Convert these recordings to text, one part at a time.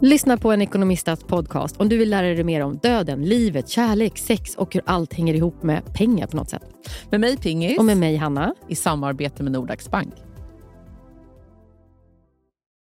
Lyssna på en ekonomistats podcast om du vill lära dig mer om döden, livet, kärlek, sex och hur allt hänger ihop med pengar på något sätt. Med mig Pingis. Och med mig Hanna. I samarbete med Nordax Bank.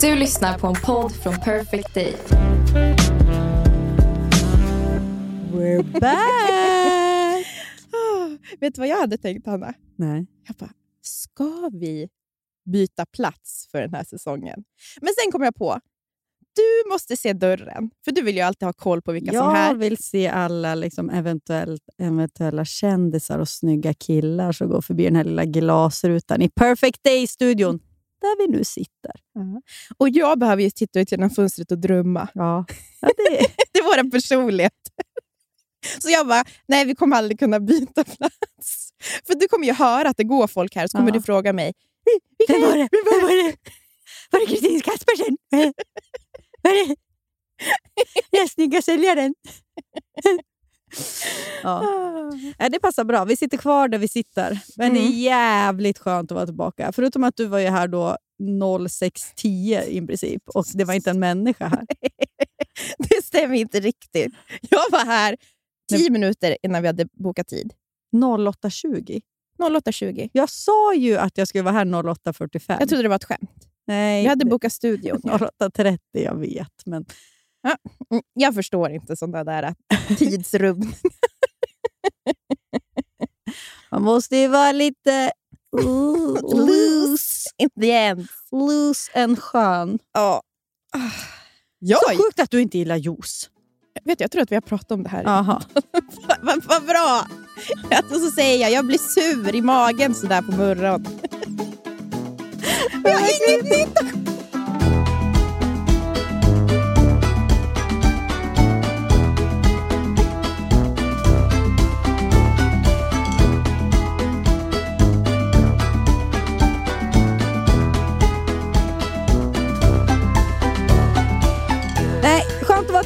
Du lyssnar på en podd från Perfect Day. We're back! Vet du vad jag hade tänkt, Hanna? Nej. Jag bara, ska vi byta plats för den här säsongen? Men sen kom jag på, du måste se dörren. För du vill ju alltid ha koll på vilka som är här. Jag vill se alla liksom eventuellt, eventuella kändisar och snygga killar som går förbi den här lilla glasrutan i Perfect Day-studion där vi nu sitter. Ja. Och jag behöver ju titta ut genom fönstret och drömma. Ja. ja det, det är vår personlighet. Så jag bara, nej vi kommer aldrig kunna byta plats. För du kommer ju höra att det går folk här, så kommer Ja. du fråga mig. Vem var det? Vem var det? Var det Kristin Kaspersen? Var det den snygga säljaren? Ja. Nej, det passar bra. Vi sitter kvar där vi sitter. Men det är jävligt skönt att vara tillbaka. Förutom att du var ju här då 06.10 i princip och det var inte en människa här. Det stämmer inte riktigt. Jag var här tio minuter innan vi hade bokat tid. 08.20. 08.20. Jag sa ju att jag skulle vara här 08.45. Jag trodde det var ett skämt. Nej, Vi hade bokat studion. 08.30, jag vet. Men Mm, Jag förstår inte sådana där tidsrum. man måste ju vara lite uh, loose. in the end. Loose and skön. Ja. Jag, Så sjukt att du inte gillar juice. vet, jag tror att vi har pratat om det här. Vad vad bra! Och så säger jag, jag blir sur i magen sådär på morgonen. Jag har inget nytt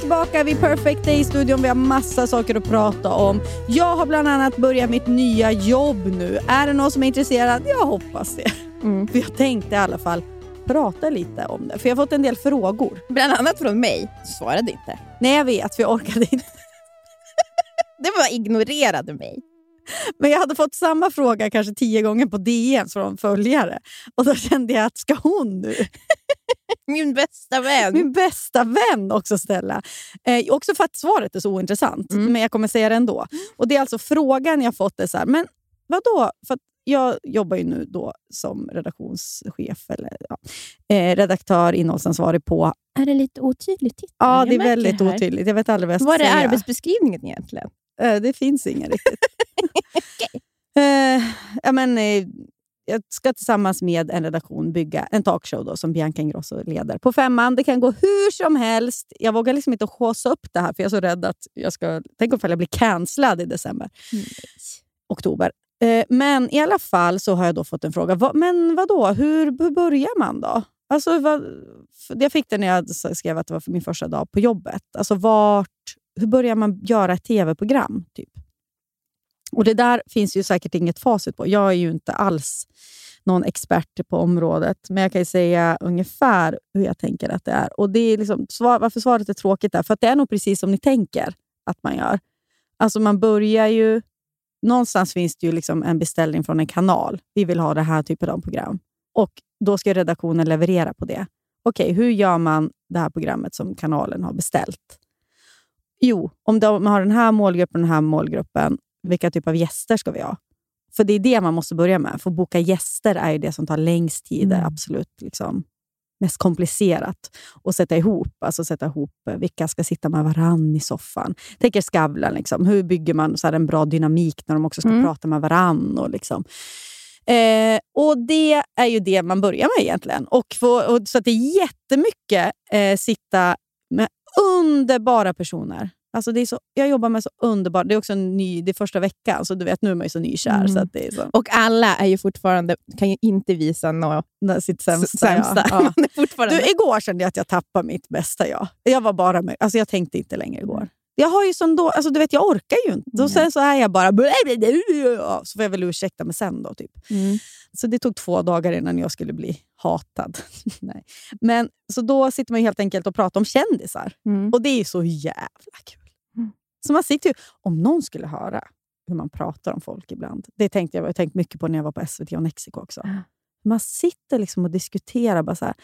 tillbaka vid Perfect Day-studion. Vi har massa saker att prata om. Jag har bland annat börjat mitt nya jobb nu. Är det någon som är intresserad? Jag hoppas det. Mm. För jag tänkte i alla fall prata lite om det. För jag har fått en del frågor. Bland annat från mig. Du svarade inte. Nej, jag vet, för jag orkade inte. Det var ignorerade mig. Men jag hade fått samma fråga kanske tio gånger på DM från följare. Och då kände jag att ska hon nu, Min bästa vän. min bästa vän, också ställa? Eh, också för att svaret är så ointressant, Mm. men jag kommer säga det ändå. Och det är alltså frågan jag fått är så här, men vadå? För jag jobbar ju nu då som redaktionschef eller ja, eh, redaktör, innehållsansvarig på... Är det lite otydligt? Titta, Ja, det är väldigt det otydligt. Jag vet aldrig vad jag ska Vad är säga. arbetsbeskrivningen egentligen? Eh, det finns ingen riktigt. Eh, ja, men, eh, jag ska tillsammans med en redaktion bygga en talkshow då, som Bianca Ingrosso leder. På femman. Det kan gå hur som helst. Jag vågar liksom inte haussa upp det här, för jag är så rädd att jag ska... Tänk om jag blir cancellad i december. Oktober. Eh, men i alla fall så har jag då fått en fråga. Va, men vad då? Hur, hur börjar man då? Alltså, vad, jag fick det när jag skrev att det var för min första dag på jobbet. Alltså, vart, hur börjar man göra ett tv-program? Typ? Och Det där finns ju säkert inget facit på. Jag är ju inte alls någon expert på området, men jag kan ju säga ungefär hur jag tänker att det är. Och det är liksom, svar, Varför svaret är tråkigt är för att det är nog precis som ni tänker att man gör. Alltså man börjar ju... Någonstans finns det ju liksom en beställning från en kanal. Vi vill ha det här typen av program. Och Då ska redaktionen leverera på det. Okej, hur gör man det här programmet som kanalen har beställt? Jo, om de har den här målgruppen och den här målgruppen, vilka typ av gäster ska vi ha? För det är det man måste börja med. För att boka gäster är ju det som tar längst tid. Är absolut liksom mest komplicerat att sätta ihop. Alltså sätta ihop eh, vilka ska sitta med varann i soffan. Tänker Skavlan, liksom, hur bygger man så en bra dynamik när de också ska Mm. prata med varann? Och liksom. Eh, och Det är ju det man börjar med egentligen. Och få, och, så att det är jättemycket eh, sitta med underbara personer. Alltså det är så, jag jobbar med så underbart. Det är också en ny, det är första veckan, så du vet, nu är man ju så nykär. Mm. Så att det är så, Och alla är ju fortfarande, kan ju inte visa något nå- sitt sämsta. sämsta. Ja. Ja. Du, igår kände jag att jag tappade mitt bästa jag. Jag var bara med, alltså jag tänkte inte längre igår. Jag har ju som då, alltså du vet, jag orkar ju inte. Och sen så är jag bara... Så får jag väl ursäkta mig sen då. Typ. Mm. Så det tog två dagar innan jag skulle bli hatad. Nej. Men, så då sitter man helt enkelt och pratar om kändisar. Mm. Och det är så jävla kul. Mm. Så man sitter ju, om någon skulle höra hur man pratar om folk ibland. Det tänkte jag, jag tänkt mycket på när jag var på SVT och Mexiko också. Man sitter liksom och diskuterar bara så här.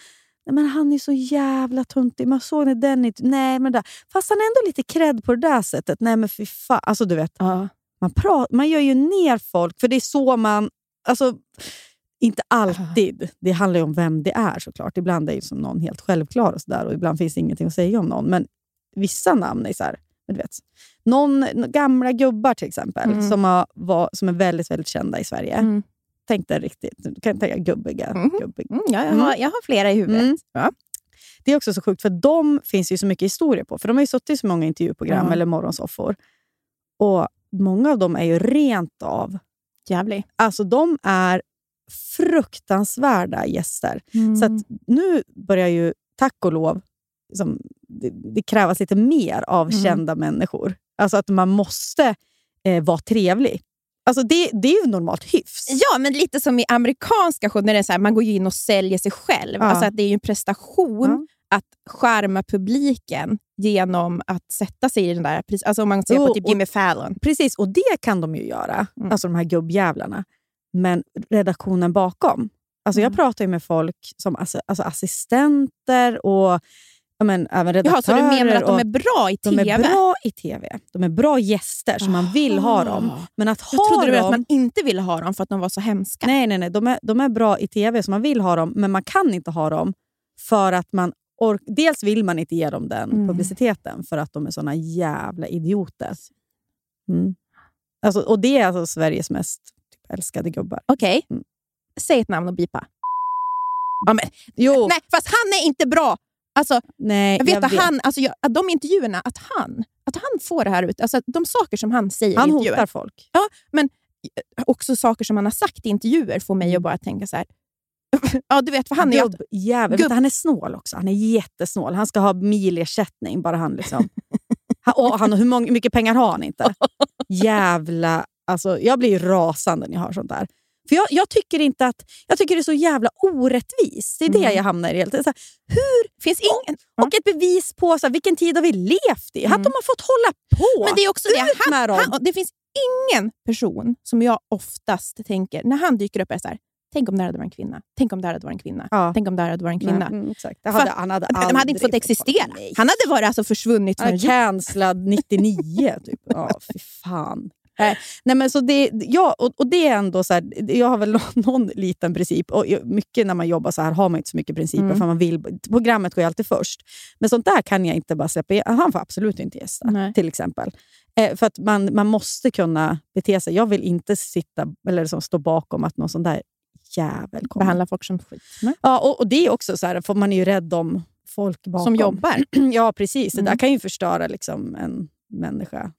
Nej, men han är så jävla tuntig. Man såg när den inte... Nej, men där. Fast han är ändå lite cred på det där sättet. Nej, men fy fan. Alltså, du vet, Ja. man, pra- man gör ju ner folk, för det är så man... Alltså, inte alltid. Det handlar ju om vem det är såklart. Ibland är det som någon helt självklar och, så där, och ibland finns det ingenting att säga om någon. Men vissa namn är så här, men du vet, någon, gamla gubbar till exempel, Mm. som, har, var, som är väldigt, väldigt kända i Sverige. Mm. Tänk dig riktigt, du kan tänka gubbiga. Mhm. gubbiga. Mm, ja, jag, Mm. har, jag har flera i huvudet. Mm. Ja. Det är också så sjukt, för de finns ju så mycket historia på. För de har ju suttit i så många intervjuprogram eller morgonsoffor. Och många av dem är ju rent av... Jävlig. Alltså de är fruktansvärda gäster. Mm. Så nu börjar ju, tack och lov, liksom, det, det krävas lite mer av Mm. kända människor. Alltså att man måste eh, vara trevlig. Alltså det, det är ju normalt hyfs. Ja, men lite som i amerikanska show, när det är så här, man går ju in och säljer sig själv. Ja. Alltså att det är ju en prestation att skärma publiken genom att sätta sig i den där... Alltså om man ser Jo, på typ Jimmy Fallon. Precis, och det kan de ju göra. Mm. Alltså de här gubbjävlarna. Men redaktionen bakom. Alltså Jag Mm. pratar ju med folk som alltså, alltså assistenter och ja, men, även redaktörer. Jaha, så du menar att de är bra i de TV? är bra i tv. De är bra gäster, så man vill ha dem. Men att Jag ha trodde du dem... att man inte ville ha dem för att de var så hemska. Nej, nej, nej. De är, de är bra i tv, så man vill ha dem. Men man kan inte ha dem för att man... Ork Dels vill man inte ge dem den Mm. publiciteten för att de är såna jävla idioter. Mm. Alltså, och det är alltså Sveriges mest typ, älskade gubbar. Okej, Mm. säg ett namn och bipa. Ja, men, Jo, nej, fast han är inte bra! Alltså, nej, jag vet att han, alltså, jag, de intervjuerna, att han, att han får det här ut. Alltså, de saker som han säger han i intervjuer. hotar folk. också saker som han har sagt i intervjuer får mig att bara tänka så här. ja, du vet, för han är. Gubb- Vet du, Han är snål också. Han är jättesnål. Han ska ha milersättning, bara han liksom... han, och han, hur många, mycket pengar har han inte? Jävla... Alltså, jag blir rasande när jag hör sånt där. För jag, jag tycker inte att... Jag tycker det är så jävla orättvist. Det är det Mm. jag hamnar i. tiden. Så här, finns ingen... och ett bevis på så här, vilken tid har vi levt i. Att Mm. de har fått hålla på. Men det är också det. Ut med Han, dem. han, det finns ingen person som jag oftast tänker, när han dyker upp, är så här, tänk om det hade varit en kvinna. Tänk om det hade varit en kvinna. Ja. Tänk om det hade varit en kvinna. Mm, exakt. Det hade, att- han hade, De hade inte fått existera. Nej. Han hade varit alltså försvunnit Han från cancellad 99, typ. Ja, fy fan. Nej, nej, men så det, ja, och, och det är ändå så här, jag har väl någon, liten princip. Och mycket när man jobbar så här har man inte så mycket principer, Mm. för man vill, programmet går ju alltid först. Men sånt där kan jag inte bara släppa. Han får absolut inte gästa, Nej. till exempel. Eh, för att man, man måste kunna bete sig. Jag vill inte sitta eller liksom stå bakom att någon sån där jävel kommer. Behandla folk som skit. Nej. Ja, och, och det är också så här, för man är ju rädd om folk bakom. Som jobbar. Ja, precis. Det där Mm. kan ju förstöra liksom en människa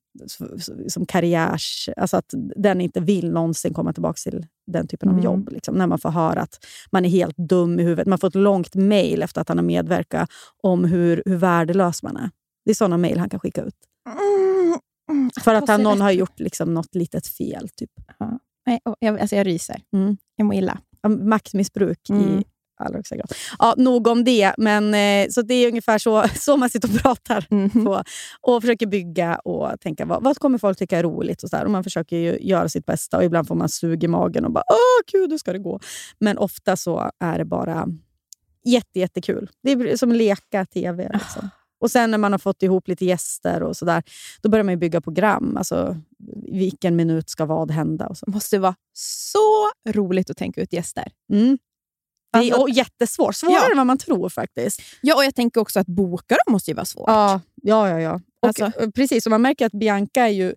som karriärs... Alltså att den inte vill någonsin komma tillbaka till den typen av Mm. jobb. Liksom, när man får höra att man är helt dum i huvudet. Man får ett långt mejl efter att han har medverkat om hur, hur värdelös man är. Det är såna mejl han kan skicka ut. Mm. Mm. För att han, Alltså, någon jag har gjort liksom något litet fel. Typ. Nej, åh, jag, alltså jag ryser. Mm. Jag mår illa. Ja, Maktmissbruk Mm. i allra högsta grad. Ja, nog om det. Men, eh, så det är ungefär så, så man sitter och pratar. Mhm. på och försöker bygga och tänka vad, vad kommer folk tycka är roligt. Och, så där. och Man försöker ju göra sitt bästa och ibland får man sug i magen och bara åh gud, hur ska det gå? Men ofta så är det bara jätte, jättekul. Det är som leka tv. Liksom. Och sen när man har fått ihop lite gäster och så där, då börjar man bygga program. Alltså, vilken minut ska vad hända? Och så. Det måste vara så roligt att tänka ut gäster. Mm. Det är Alltså- jättesvårt. Svårare Ja. än vad man tror faktiskt. Ja, och jag tänker också att boka dem måste ju vara svårt. Ja, ja, ja. ja. Och, Alltså- eh, Precis, och man märker att Bianca är ju...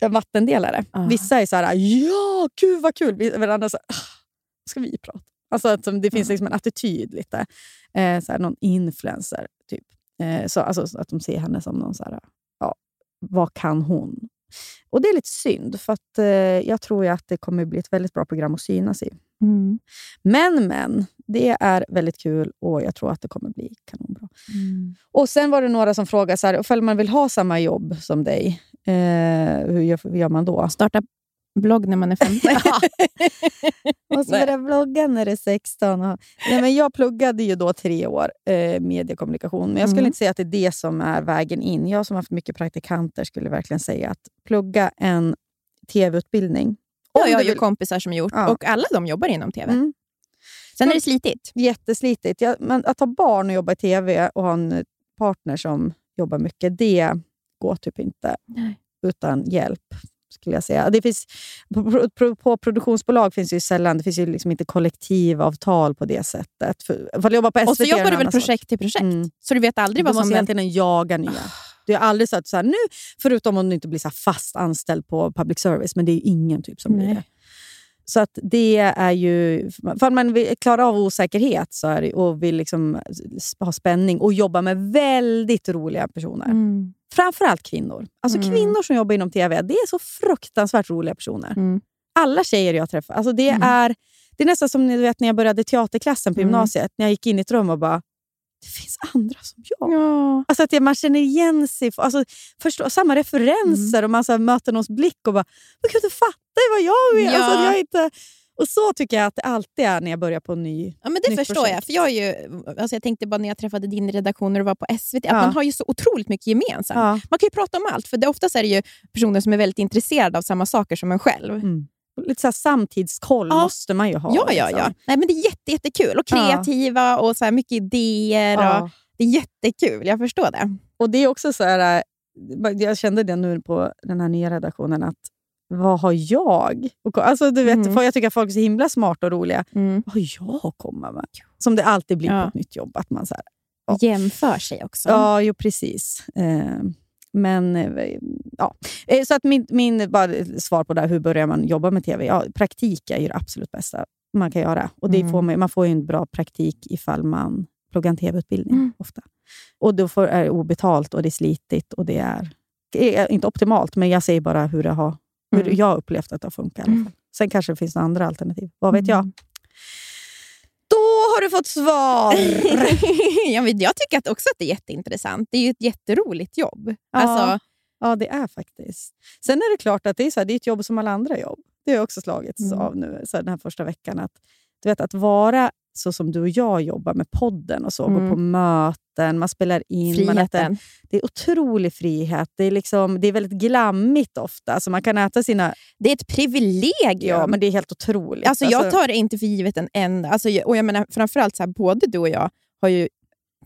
en vattendelare. Ah. Vissa är så här, ja, gud vad kul. Andra så här, "Ah, ska vi prata? Alltså att det finns liksom en attityd lite. Eh, så här, någon influencer, typ. Eh, så, alltså, så att de ser henne som någon så här, ja, vad kan hon? Och det är lite synd, för att, eh, jag tror att det kommer bli ett väldigt bra program att synas i. Mm. Men, men, det är väldigt kul och jag tror att det kommer bli kanonbra. Och Sen var det några som frågade så här, ifall man vill ha samma jobb som dig, eh, hur, gör, hur gör man då? Starta blogg när man är 15. Och så börja blogga när det är 16. Och, nej, men jag pluggade ju då tre år eh, mediekommunikation, men jag skulle Mm. inte säga att det är det som är vägen in. Jag som har haft mycket praktikanter skulle verkligen säga att plugga en tv-utbildning. Ja, jag har du ju kompisar som gjort Ja. och alla de jobbar inom tv. Mm. Sen är det slitigt. Jätteslitigt. Ja, men att ha barn och jobba i tv och ha en partner som jobbar mycket, det går typ inte Nej. utan hjälp. skulle jag säga. Det finns, på, på, produktionsbolag finns det ju sällan det finns ju liksom inte kollektivavtal på det sättet. För, du jobbar på SVT Och så det jobbar du väl annan sak. projekt till projekt? Mm. Så du vet aldrig Du vad måste som... hela tiden jaga nya. Det är aldrig så att så här, nu, förutom om du inte blir så fast anställd på public service, men det är ju ingen typ som blir det. Så att det är ju... För man vill klara av osäkerhet så är det, och vill liksom ha spänning och jobba med väldigt roliga personer. Mm. Framförallt kvinnor. Alltså Mm. kvinnor som jobbar inom tv, det är så fruktansvärt roliga personer. Mm. Alla tjejer jag träffar. Alltså det, Mm. är, det är nästan som ni vet, när jag började teaterklassen på Mm. gymnasiet. När jag gick in i ett rum och bara, det finns andra som jag. Ja. Alltså att man känner igen sig, alltså förstå, samma referenser och man så möter någons blick och bara “men gud, du fattar ju vad jag är”. Ja. Alltså, att jag inte, och så tycker jag att det alltid är när jag börjar på en ny... Ja, men det förstår projekt. jag. För jag, är ju, alltså jag tänkte bara när jag träffade din redaktion när du var på SVT, att Ja. man har ju så otroligt mycket gemensamt. Ja. Man kan ju prata om allt, för det, oftast är det ju personer som är väldigt intresserade av samma saker som en själv. Mm. Lite så samtidskoll Ja. måste man ju ha. Ja, ja, liksom. ja. Nej, men det är jätte, jättekul och Ja. kreativa och så här mycket idéer. Och Ja. det är jättekul, jag förstår det. Och det är också så här, äh, jag kände det nu på den här nya redaktionen, att vad har jag? Och, alltså, du vet, Mm. Jag tycker att folk är så himla smarta och roliga. Mm. Vad har jag att komma med? Som det alltid blir Ja. på ett nytt jobb. Att man så här, Ja. Jämför sig också. Ja, jo precis. Eh, men, eh, ja. Eh, Så att min, min bara svar på det här, hur börjar man jobba med tv? Ja, praktik är ju det absolut bästa man kan göra. Och det Mm. får man, man får ju en bra praktik ifall man pluggar en tv-utbildning. Mm. ofta. Och då får, är det obetalt och det är slitigt och det är, det är inte optimalt, men jag säger bara hur, det har, hur Mm. jag har upplevt att det har funkat. Fall. Sen kanske det finns andra alternativ. Vad vet jag? Har du fått svar! jag tycker att också att det är jätteintressant. Det är ju ett jätteroligt jobb. Ja. Alltså, Ja, det är faktiskt. Sen är det klart att det är, så här, det är ett jobb som alla andra jobb. Det har jag också slagits Mm. av nu så här, den här första veckan. Att, du vet, att vara så som du och jag jobbar med podden och så, gå Mm. på möten, man spelar in. Man äter, friheten. det är otrolig frihet. Det är, liksom, det är väldigt glammigt ofta. Så man kan äta sina... Det är ett privilegium. Ja, men det är helt otroligt. Alltså, jag tar det inte för givet en enda. Alltså, och jag menar, framförallt så här, både du och jag har ju,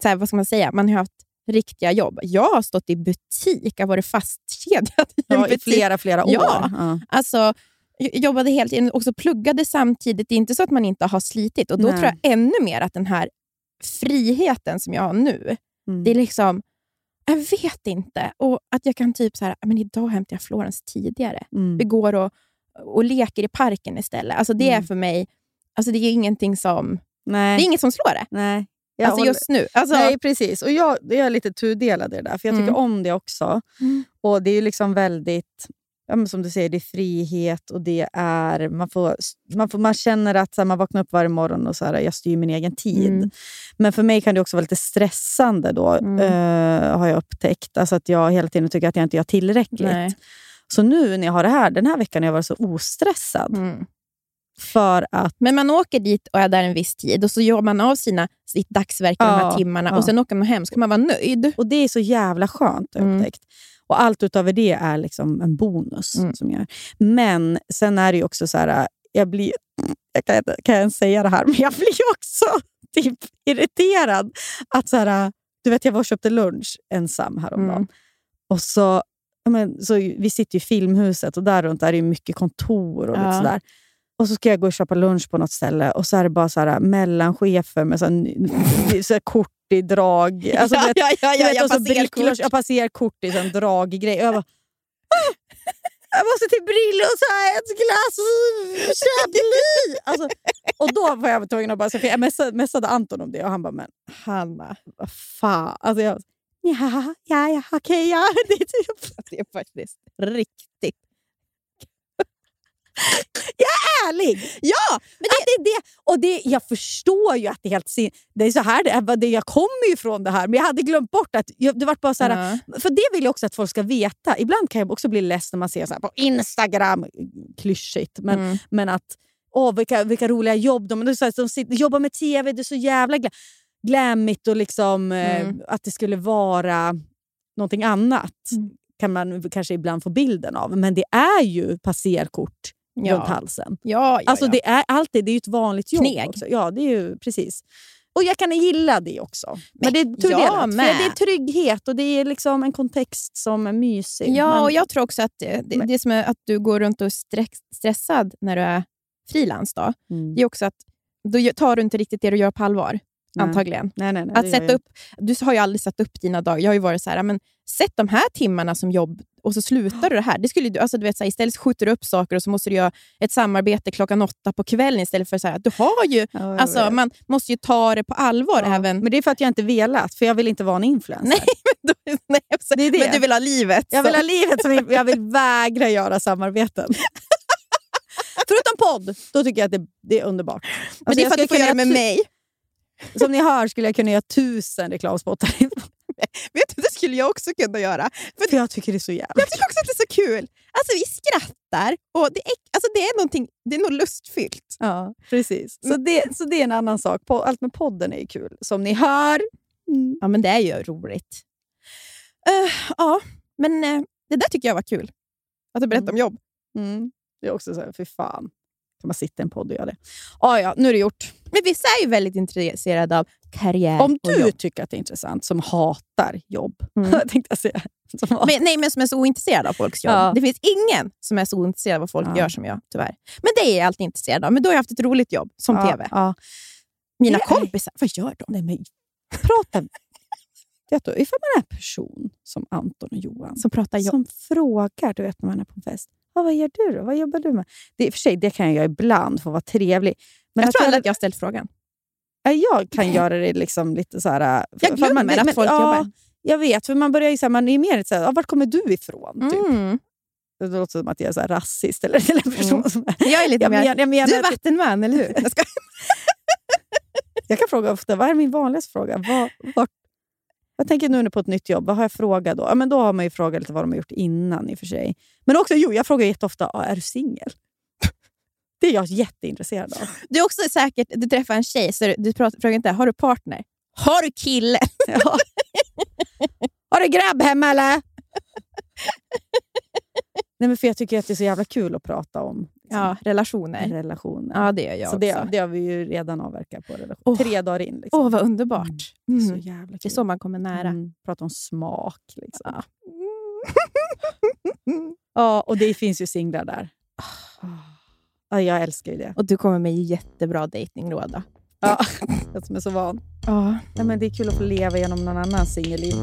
så här, vad ska man säga, man har haft riktiga jobb. Jag har stått i butik, jag har varit fastkedjad i ja, i flera, flera år. Ja. Ja. Alltså, jobbade helt tiden och pluggade samtidigt. Det är inte så att man inte har slitit. Och Då Nej. tror jag ännu mer att den här friheten som jag har nu, Mm. det är liksom, jag vet inte. Och att jag kan typ så här, men idag hämtar jag Florens tidigare. Mm. Vi går och, och leker i parken istället. Alltså det är Mm. för mig, alltså det är ingenting som, Nej. det är inget som slår det. Nej. Jag Alltså håller- just nu. Alltså, Nej, precis. Och jag, jag är lite tudelad i det där, för jag tycker Mm. om det också. Mm. Och Det är ju liksom väldigt, ja, men som du säger, det är frihet och det är, man, får, man, får, man känner att så här, man vaknar upp varje morgon och så här, jag styr min egen tid. Mm. Men för mig kan det också vara lite stressande då, Mm. eh, har jag upptäckt. Alltså att jag hela tiden tycker att jag inte gör tillräckligt. Nej. Så nu när jag har det här, den här veckan har jag varit så ostressad. Mm. För att Men man åker dit och är där en viss tid och så gör man av sina, sitt dagsverke de Ja, här timmarna ja. och sen åker man hem så kan man vara nöjd. Och det är så jävla skönt har jag Mm. upptäckt. Och allt utöver det är liksom en bonus. Mm. som jag, men sen är det ju också så här, jag blir, jag kan, kan jag säga det här, men jag blir också typ irriterad. Att så här, du vet, jag var och köpte lunch ensam häromdagen. Mm. Och så, men, så, vi sitter i Filmhuset och där runt är det mycket kontor och Ja. sådär. Och så ska jag gå och köpa lunch på något ställe och så är det bara så här, mellanchefer med så här, så här kort i drag. Alltså, du vet, ja, ja, du vet, och så passerar bricklor, kort. jag passerar kort i en draggrej. Jag bara, "Ah!" jag måste till Brillo och ta ett glas Chablis. Alltså, och då var jag tvungen att bara... För jag messade, messade Anton om det och han bara, men Hanna, vad fan. Alltså jag, ja, ja, ja, okej, ja. Det är typ det är faktiskt riktigt... ärlig. Ja! Men det, det är det. Och det, jag förstår ju att det är helt sin, Det är så här det är. Det, jag kommer ju från det här, men jag hade glömt bort att... Jag, det var bara så här, För det vill jag också att folk ska veta. Ibland kan jag också bli less när man ser så på Instagram, klyschigt, men, Mm. men att åh, vilka, vilka roliga jobb de, de, de sitter, jobbar med tv. Det är så jävla gla, glammigt och liksom, Mm. eh, att det skulle vara någonting annat. Mm. kan man kanske ibland få bilden av. Men det är ju passerkort Ja. runt halsen. Ja, ja, Alltså ja. det är alltid, det är ju ett vanligt jobb Kneg. också. Ja, det är ju precis. Och jag kan gilla det också. Men, det är tudelat. För. Det är trygghet och det är liksom en kontext som är mysig. Ja, Men- och jag tror också att det, Men- det som är att du går runt och är stress, stressad när du är frilans, Mm. det är också att då tar du inte riktigt det du gör på allvar. Nej. Antagligen. Nej, nej, nej, Att det sätta upp, du har ju aldrig satt upp dina dagar. Jag har ju varit så här, men sätt de här timmarna som jobb och så slutar du det här. Det skulle du, alltså, du vet, så här, istället skjuter du upp saker och så måste du göra ett samarbete klockan åtta på kvällen istället för så här, att du har ju, Ja, jag alltså, man måste ju ta det på allvar. Ja, Även, Men det är för att jag inte velat, för jag vill inte vara en influencer. Nej, men, då, nej, så, Det är det. men du vill ha livet. Jag vill så. ha livet som jag vill vägra göra samarbeten. Förutom podd, då tycker jag att det, det är underbart. men Alltså, det är jag för att du får göra det med mig. Som ni hör skulle jag kunna göra tusen reklamspottar. Det skulle jag också kunna göra. För för jag tycker det är så jävla Jag tycker också att det är så kul. Alltså, vi skrattar och det är, alltså, det är, det är något lustfyllt. Ja, precis. Så det, så det är en annan sak. Allt med podden är ju kul. Som ni hör. Mm. Ja, men det är ju roligt. Eh, ja, men eh, det där tycker jag var kul. Att du berättade Mm. om jobb. Mm. Det är också så här, för fan. Kan man sitta i en podd och göra det? Ah, ja, nu är det gjort. Men vissa är ju väldigt intresserade av karriär Om du tycker att det är intressant, som hatar jobb, Mm. tänkte jag säga. Men, nej, men som är så ointresserad av folks jobb. Ja. Det finns ingen som är så ointresserad av vad folk Ja. gör som jag, tyvärr. Men det är jag alltid intresserad av. Men då har jag haft ett roligt jobb, som ja, TV. Mina Det är- kompisar, vad gör de? Nej, men prata. Vet du, ifall man är en person som Anton och Johan, Som pratar jobb. som frågar du vet, när man är på en fest. Ah, vad gör du då? Vad jobbar du med? Det, för sig, det kan jag göra ibland för att vara trevlig. Men jag tror aldrig att jag har ställt frågan. Nej, Jag kan göra det liksom lite så här... för- Jag glömmer man, att folk ja, jobbar. Jag vet, för man börjar ju så här, man är mer så här, ah, vart kommer du ifrån? Typ. Mm. Det låter som att jag är så här rasist eller, eller en person Mm. som är... Jag är lite Jag, mer... jag, menar, Du är att- vattenman, eller hur? Jag ska... jag kan fråga ofta, vad är min vanligaste fråga? Vad, vart, jag tänker nu på ett nytt jobb, vad har jag frågat då? Ja, men då har man ju frågat lite vad de har gjort innan i och för sig. Men också, jo, jag frågar jätteofta, ah, är du singel? Det är jag jätteintresserad av. Du är också säkert, du träffar en tjej, så du, frågar inte har du partner? Har du kille? Ja. Har du grabb hemma eller? Nej, men för jag tycker att det är så jävla kul att prata om liksom, Ja, relationer. relationer. Ja, det gör jag så också. det, det har vi ju redan avverkat på relation. Åh. Tre dagar in. Liksom. Åh, vad underbart. Det är så Mm. jävla kul. Det är så man kommer nära. Mm, prata om smak. Liksom. Ja. Ja, och det finns ju singlar där. Ja, jag älskar ju det. Och du kommer med jättebra dejtingråd. då. Ja, jag som är så van. Ja. Ja, men det är kul att få leva genom någon annans singelliv.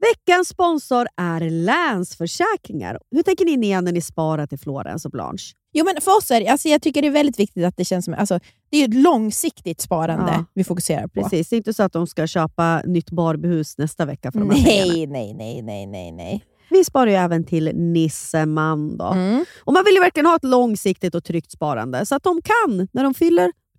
Veckans sponsor är Länsförsäkringar. Hur tänker ni när ni sparar till Florens och Blanche? Jo, men för oss är det, alltså jag tycker det är väldigt viktigt att det känns som... Alltså, det är ett långsiktigt sparande Ja. vi fokuserar på. Precis, det är inte så att de ska köpa nytt Barbiehus nästa vecka för de här. Nej, nej, nej, nej, nej, nej. Vi sparar ju även till Nisseman. Då. Mm. Och man vill ju verkligen ha ett långsiktigt och tryggt sparande så att de kan, när de fyller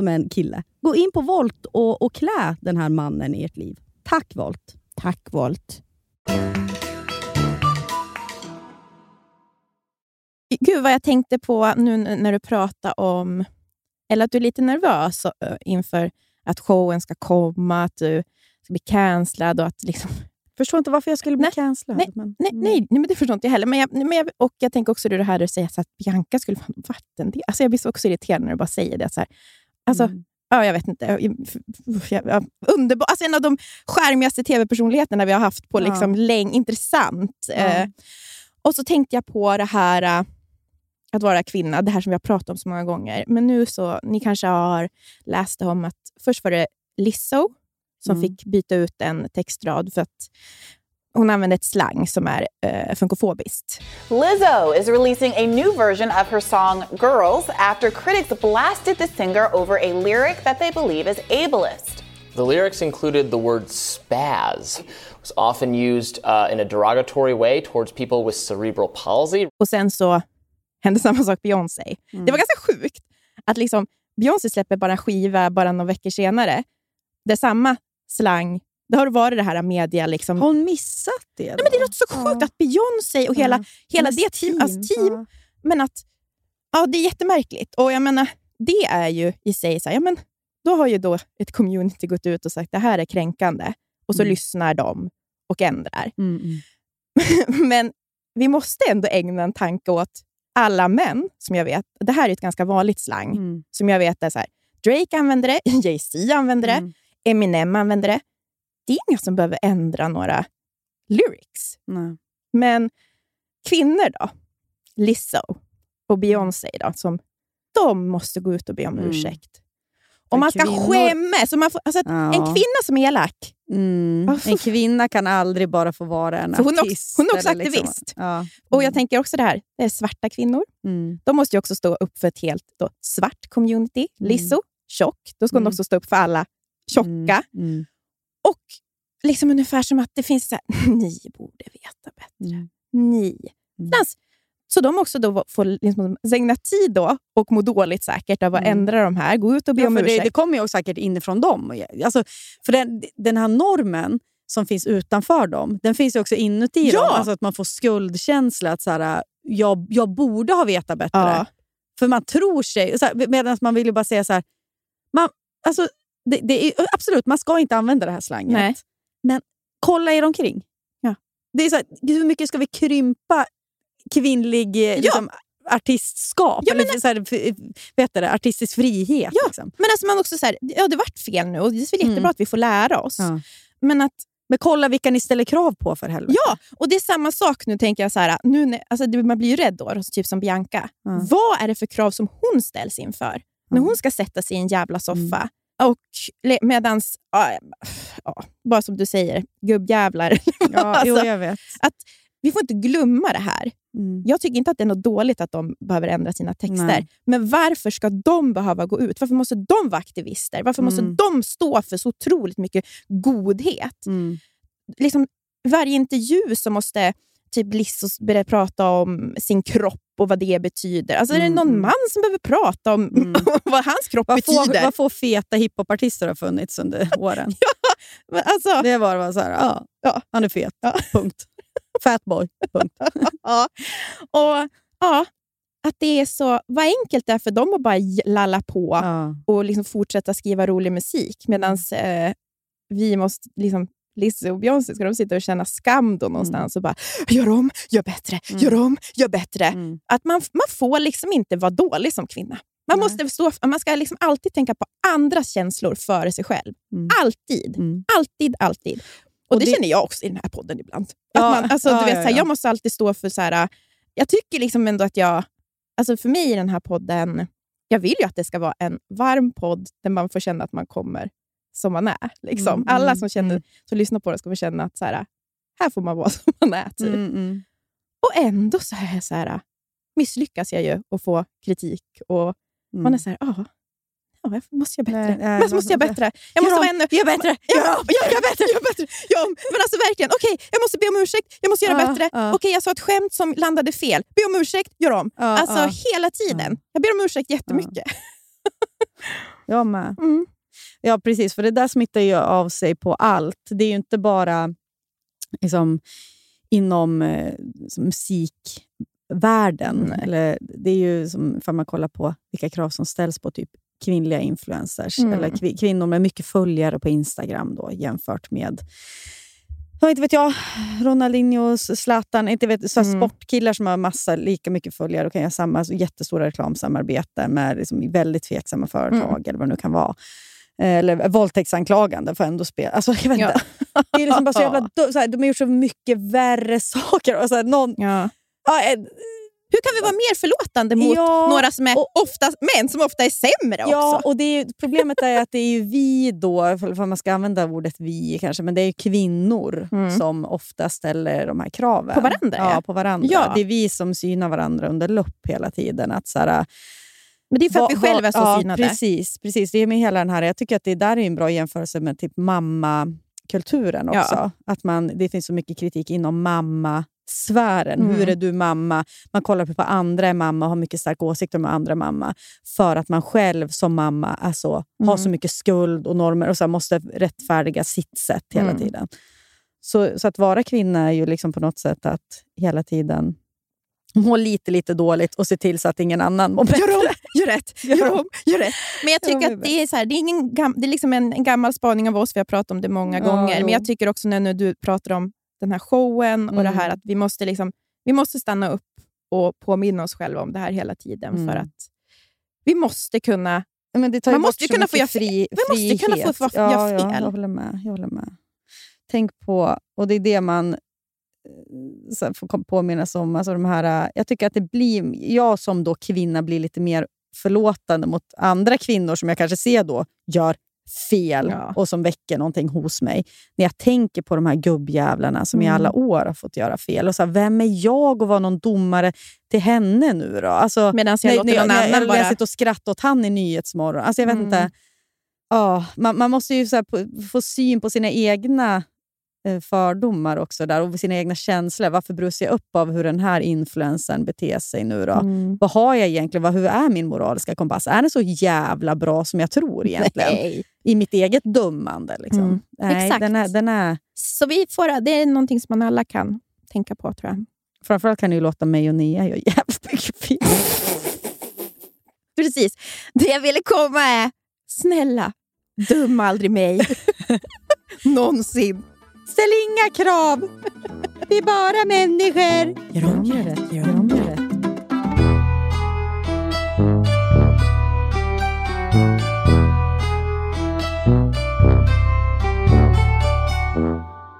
som är en kille. Gå in på Volt och, och klä den här mannen i ert liv. Tack Volt! Tack Volt. Gud vad jag tänkte på nu när du pratade om, eller att du är lite nervös ö, inför att showen ska komma, att du ska bli cancellad och att liksom... Förstår inte varför jag skulle bli Nej, cancellad. nej, men, Nej, mm. nej, nej men det förstår inte jag heller. Men jag, men jag, och jag tänker också det här säga så att Bianca skulle vara en vatten. Alltså jag blir så också irriterad när du bara säger det. Så här. Alltså, Mm. ja, jag vet inte. Underbar, alltså en av de skärmigaste tv-personligheterna vi har haft på Ja. liksom läng, intressant. Ja. Eh, och så tänkte jag på det här eh, att vara kvinna, det här som vi har pratat om så många gånger. Men nu så, ni kanske har läst om att först var det Lizzo som Mm. fick byta ut en textrad för att hon använde ett slang som är eh, funkofobiskt. Lizzo is releasing a new version of her song Girls after critics blasted the singer over a lyric that they believe is ableist. The lyrics included the word spaz. It was often used uh, in a derogatory way towards people with cerebral palsy. Och sen så hände samma sak Beyoncé. Det var ganska sjukt att liksom Beyoncé släpper bara en skiva bara några veckor senare. Det är samma slang. Det har varit det här media... Liksom. Har hon missat det? Nej, men det låter så sjukt att Beyoncé och hela, hela Hennes det team, alltså team ja. men att ja, det är jättemärkligt. Och jag menar, det är ju i sig så här, ja, men då har ju då ett community gått ut och sagt det här är kränkande. Och så Mm. lyssnar de och ändrar. Mm, mm. Men vi måste ändå ägna en tanke åt alla män som jag vet. Det här är ett ganska vanligt slang Mm. som jag vet är så här, Drake använder det, Jay-Z använder det, Mm. Eminem använder det. Det är inga som behöver ändra några lyrics. Nej. Men kvinnor då? Lizzo och Beyoncé då, som de måste gå ut och be om Mm. ursäkt. Och man ska kvinnor- skämmas. Man får, alltså, Ja. En kvinna som är elak, Mm. För- En kvinna kan aldrig bara få vara en För hon är också- artist. hon är också eller liksom- aktivist. Ja. och jag tänker också det här, det är svarta kvinnor. Mm. De måste ju också stå upp för ett helt då, svart community. Mm. Lizzo, tjock. Då ska hon Mm. också stå upp för alla tjocka. Och liksom ungefär som att det finns så här, ni borde veta bättre. Mm. Ni. Mm. Så de också då får liksom ägna tid då och må dåligt säkert av att Mm. ändra de här. Gå ut och be Ja, om för det, ursäkt. det kommer ju säkert inifrån dem. Alltså, för den, den här normen som finns utanför dem, den finns ju också inuti Ja! dem. Alltså att man får skuldkänsla. Att så här, jag, jag borde ha vetat bättre. Ja. För man tror sig... Medan man vill ju bara säga så här... Man, alltså, det, det är, absolut, man ska inte använda det här slanget. Nej. Men kolla er omkring. Ja. Det är så här, hur mycket ska vi krympa kvinnlig eh, liksom, artistskap? Ja, men- eller så här, f- vet det, artistisk frihet. Ja. Liksom. Men alltså man också så här, ja det vart fel nu och det är väl jättebra Mm. att vi får lära oss. Ja. Men att Men kolla vilka ni ställer krav på för helvete. Ja, och det är samma sak nu tänker jag. så här, nu, när- alltså, man blir ju rädd då, typ som Bianca. Ja. Vad är det för krav som hon ställs inför när Ja. hon ska sätta sig i en jävla soffa? Och medans, ja, ja, bara som du säger, gubbjävlar. Ja, Alltså, jo, vet. vi får inte glömma det här. Mm. Jag tycker inte att det är något dåligt att de behöver ändra sina texter. Nej. Men varför ska de behöva gå ut? Varför måste de vara aktivister? Varför måste Mm. de stå för så otroligt mycket godhet? Mm. liksom, varje intervju så måste typ Lizzo börja prata om sin kropp och vad det betyder. Alltså, Är det Mm, någon mm. man som behöver prata om Mm. vad hans kropp Vad få, betyder? vad få feta hiphopartister har funnits under åren. Men Alltså, Det var bara så här, ja, Ja. han är fet. Ja. Punkt. Fatboy. Punkt. ja. Och, ja, att det är så, vad enkelt det är för dem att bara lalla på Ja. och liksom fortsätta skriva rolig musik. Medan eh, vi måste, liksom, Lizzie och Beyoncé, ska de sitta och känna skam då någonstans och bara gör om, gör bättre, Mm. gör om, gör bättre. Mm. Att man, man får liksom inte vara dålig som kvinna. Man, Nej. måste stå, man ska liksom alltid tänka på andras känslor före sig själv. Mm. Alltid. Mm. Alltid, alltid. Och, Och det, det- känner jag också i den här podden ibland. Att Ja, man, alltså, ja, du vet, ja, så här, ja. Jag måste alltid stå för... så här, Jag tycker liksom ändå att jag... Alltså för mig i den här podden, jag vill ju att det ska vara en varm podd där man får känna att man kommer som man är. Liksom. Mm, Alla mm, som, känner, mm. som lyssnar på det ska få känna att så här, här får man vara som man är. Typ. Mm, mm. Och ändå så är jag så här, misslyckas jag ju och få kritik. Och Mm. Man är så här, ah, ja, jag måste göra bättre. Nej, nej, jag måste men- bättre. Jag måste vara ännu... Gör bättre! Gör bättre, gör bättre. Ja, men alltså verkligen, okej, jag måste be om ursäkt, jag måste göra Ja, bättre. ja. Okej, jag sa ett skämt som landade fel. Be om ursäkt, gör om. Ja, alltså hela tiden. Jag ber om ursäkt jättemycket. Jag med. Mm. Ja, precis. För det där smittar ju av sig på allt. Det är ju inte bara liksom, inom eh, musikvärlden. Eller, det är ju som ifall man kollar på vilka krav som ställs på typ kvinnliga influencers. Mm. Eller kvi- kvinnor med mycket följare på Instagram då, jämfört med inte vet jag, Ronaldinho, Zlatan, inte vet, så Mm. sportkillar som har massa, lika mycket följare och kan göra samma så jättestora reklamsamarbeten med liksom väldigt tveksamma företag Mm. eller vad det nu kan vara. Eh, Eller våldtäktsanklagande får ändå spela. Alltså, jag vet Ja. inte. Det är liksom bara så jävla, så här, de har gjort så mycket värre saker. Och så här, någon, Ja. ja, eh, Hur kan vi vara mer förlåtande mot Ja, några som är och- ofta, män som ofta är sämre Ja, också? och det är problemet är att det är ju vi då, för man ska använda ordet vi kanske, men det är kvinnor Mm. som ofta ställer de här kraven. På varandra, Ja, ja. på varandra. Ja. Det är vi som synar varandra under lupp hela tiden. Att så här, Men det är för att vi själva är så ja, synade. Precis, precis. Det är med hela den här, jag tycker att det där är en bra jämförelse med typ mammakulturen Ja. också. Att man, det finns så mycket kritik inom mammasfären. Mm. Hur är du mamma? Man kollar på vad andra är mamma och har mycket starka åsikter om andra är mamma. För att man själv som mamma alltså, har Mm. så mycket skuld och normer och så måste rättfärdiga sitt sätt hela Mm. tiden. Så, så att vara kvinna är ju liksom på något sätt att hela tiden må lite, lite dåligt och se till så att ingen annan mår bättre. Gör om, gör rätt, Gör om. gör rätt. Men jag tycker att det är, så här, det är, ingen gam, det är liksom en, en gammal spaning av oss, vi har pratat om det många Ja, gånger. jo. Men jag tycker också när nu du pratar om den här showen och det Mm. här att vi måste, liksom, vi måste stanna upp och påminna oss själva om det här hela tiden. Mm. För att vi måste kunna... Men det tar ju Man måste kunna få göra fri, man måste kunna få få göra ja, Ja, jag håller med. Jag håller med. Tänk på, och det är det man så här, får påminnas om. Alltså de här, eh, jag tycker att det blir, jag som då kvinna blir lite mer förlåtande mot andra kvinnor som jag kanske ser då gör fel Ja. och som väcker någonting hos mig. När jag tänker på de här gubbjävlarna som i Mm. alla år har fått göra fel. Och så här, vem är jag att vara någon domare till henne nu då? Alltså, Medan jag låter nej, någon annan bara... jag sitter och skrattar åt han i Nyhetsmorgon. Alltså jag vet Mm. inte. Ja, man, man måste ju så här, få syn på sina egna eh, fördomar också där och sina egna känslor. Varför brusar jag upp av hur den här influencern beter sig nu då? Mm. Vad har jag egentligen? Vad, hur är min moraliska kompass? Är den så jävla bra som jag tror egentligen? Nej. I mitt eget dömande. Liksom. Mm. Nej, Exakt. Den är, den är, Så vi får, det är någonting som man alla kan tänka på, tror jag. framförallt kan ju låta mig och Nia göra jävligt mycket fel. Precis. Det jag ville komma är, snälla, döm aldrig mig. Någonsin. Ställ inga krav! Vi är bara människor. Gör om, gör rätt. Gör om, gör rätt.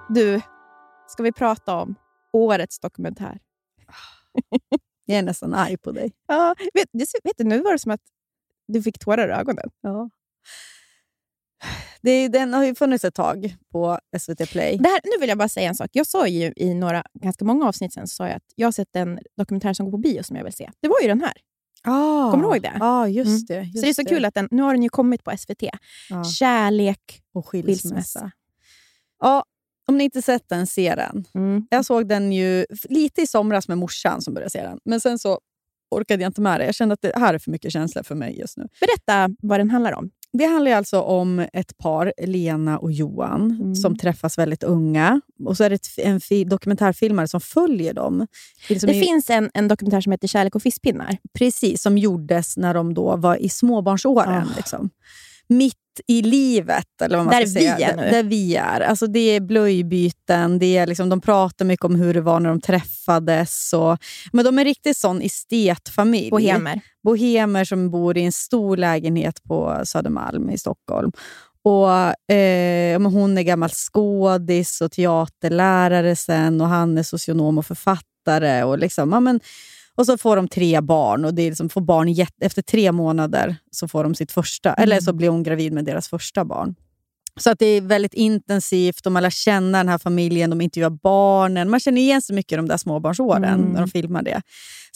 Du, ska vi prata om årets dokumentär? Jag är nästan arg på dig. Ja, vet, vet du, nu var det som att du fick tårar i ögonen. Ja. Det, den har ju funnits ett tag på SVT Play. Det här, nu vill jag bara säga en sak. Jag sa ju i några, ganska många avsnitt sen sa jag att jag har sett en dokumentär som går på bio som jag vill se. Det var ju den här. Ah, Kommer du ihåg det? Ja, just Mm. det. Just så det är så kul att den, nu har den ju kommit på SVT. Ja. Kärlek. Och skilsmässa. skilsmässa. Ja, om ni inte sett den, se den. Mm. Jag såg den ju lite i somras med morsan som började se den. Men sen så orkade jag inte med det. Jag kände att det här är för mycket känslor för mig just nu. Berätta vad den handlar om. Det handlar alltså om ett par, Lena och Johan, Mm. som träffas väldigt unga. Och så är det en fi, dokumentärfilmare som följer dem. Det, är liksom Det i- finns en, en dokumentär som heter Kärlek och fiskpinnar. Precis, som gjordes när de då var i småbarnsåren. Liksom. Mitt i livet, eller vad man Där ska säga. vi är Där- nu. Där vi är. Alltså, det är blöjbyten, det är liksom, de pratar mycket om hur det var när de träffades. Och, men de är riktigt sån estetfamilj. Bohemer. Bohemer som bor i en stor lägenhet på Södermalm i Stockholm. Och, eh, hon är gammal skådis och teaterlärare sen och han är socionom och författare. Och, liksom, ja, men, och så får de tre barn och det är liksom, får barn efter tre månader så får de sitt första, eller så blir hon gravid med deras första barn. Så att det är väldigt intensivt och man lär känna den här familjen, de intervjuar barnen. Man känner igen så mycket i de där småbarnsåren Mm. när de filmar det.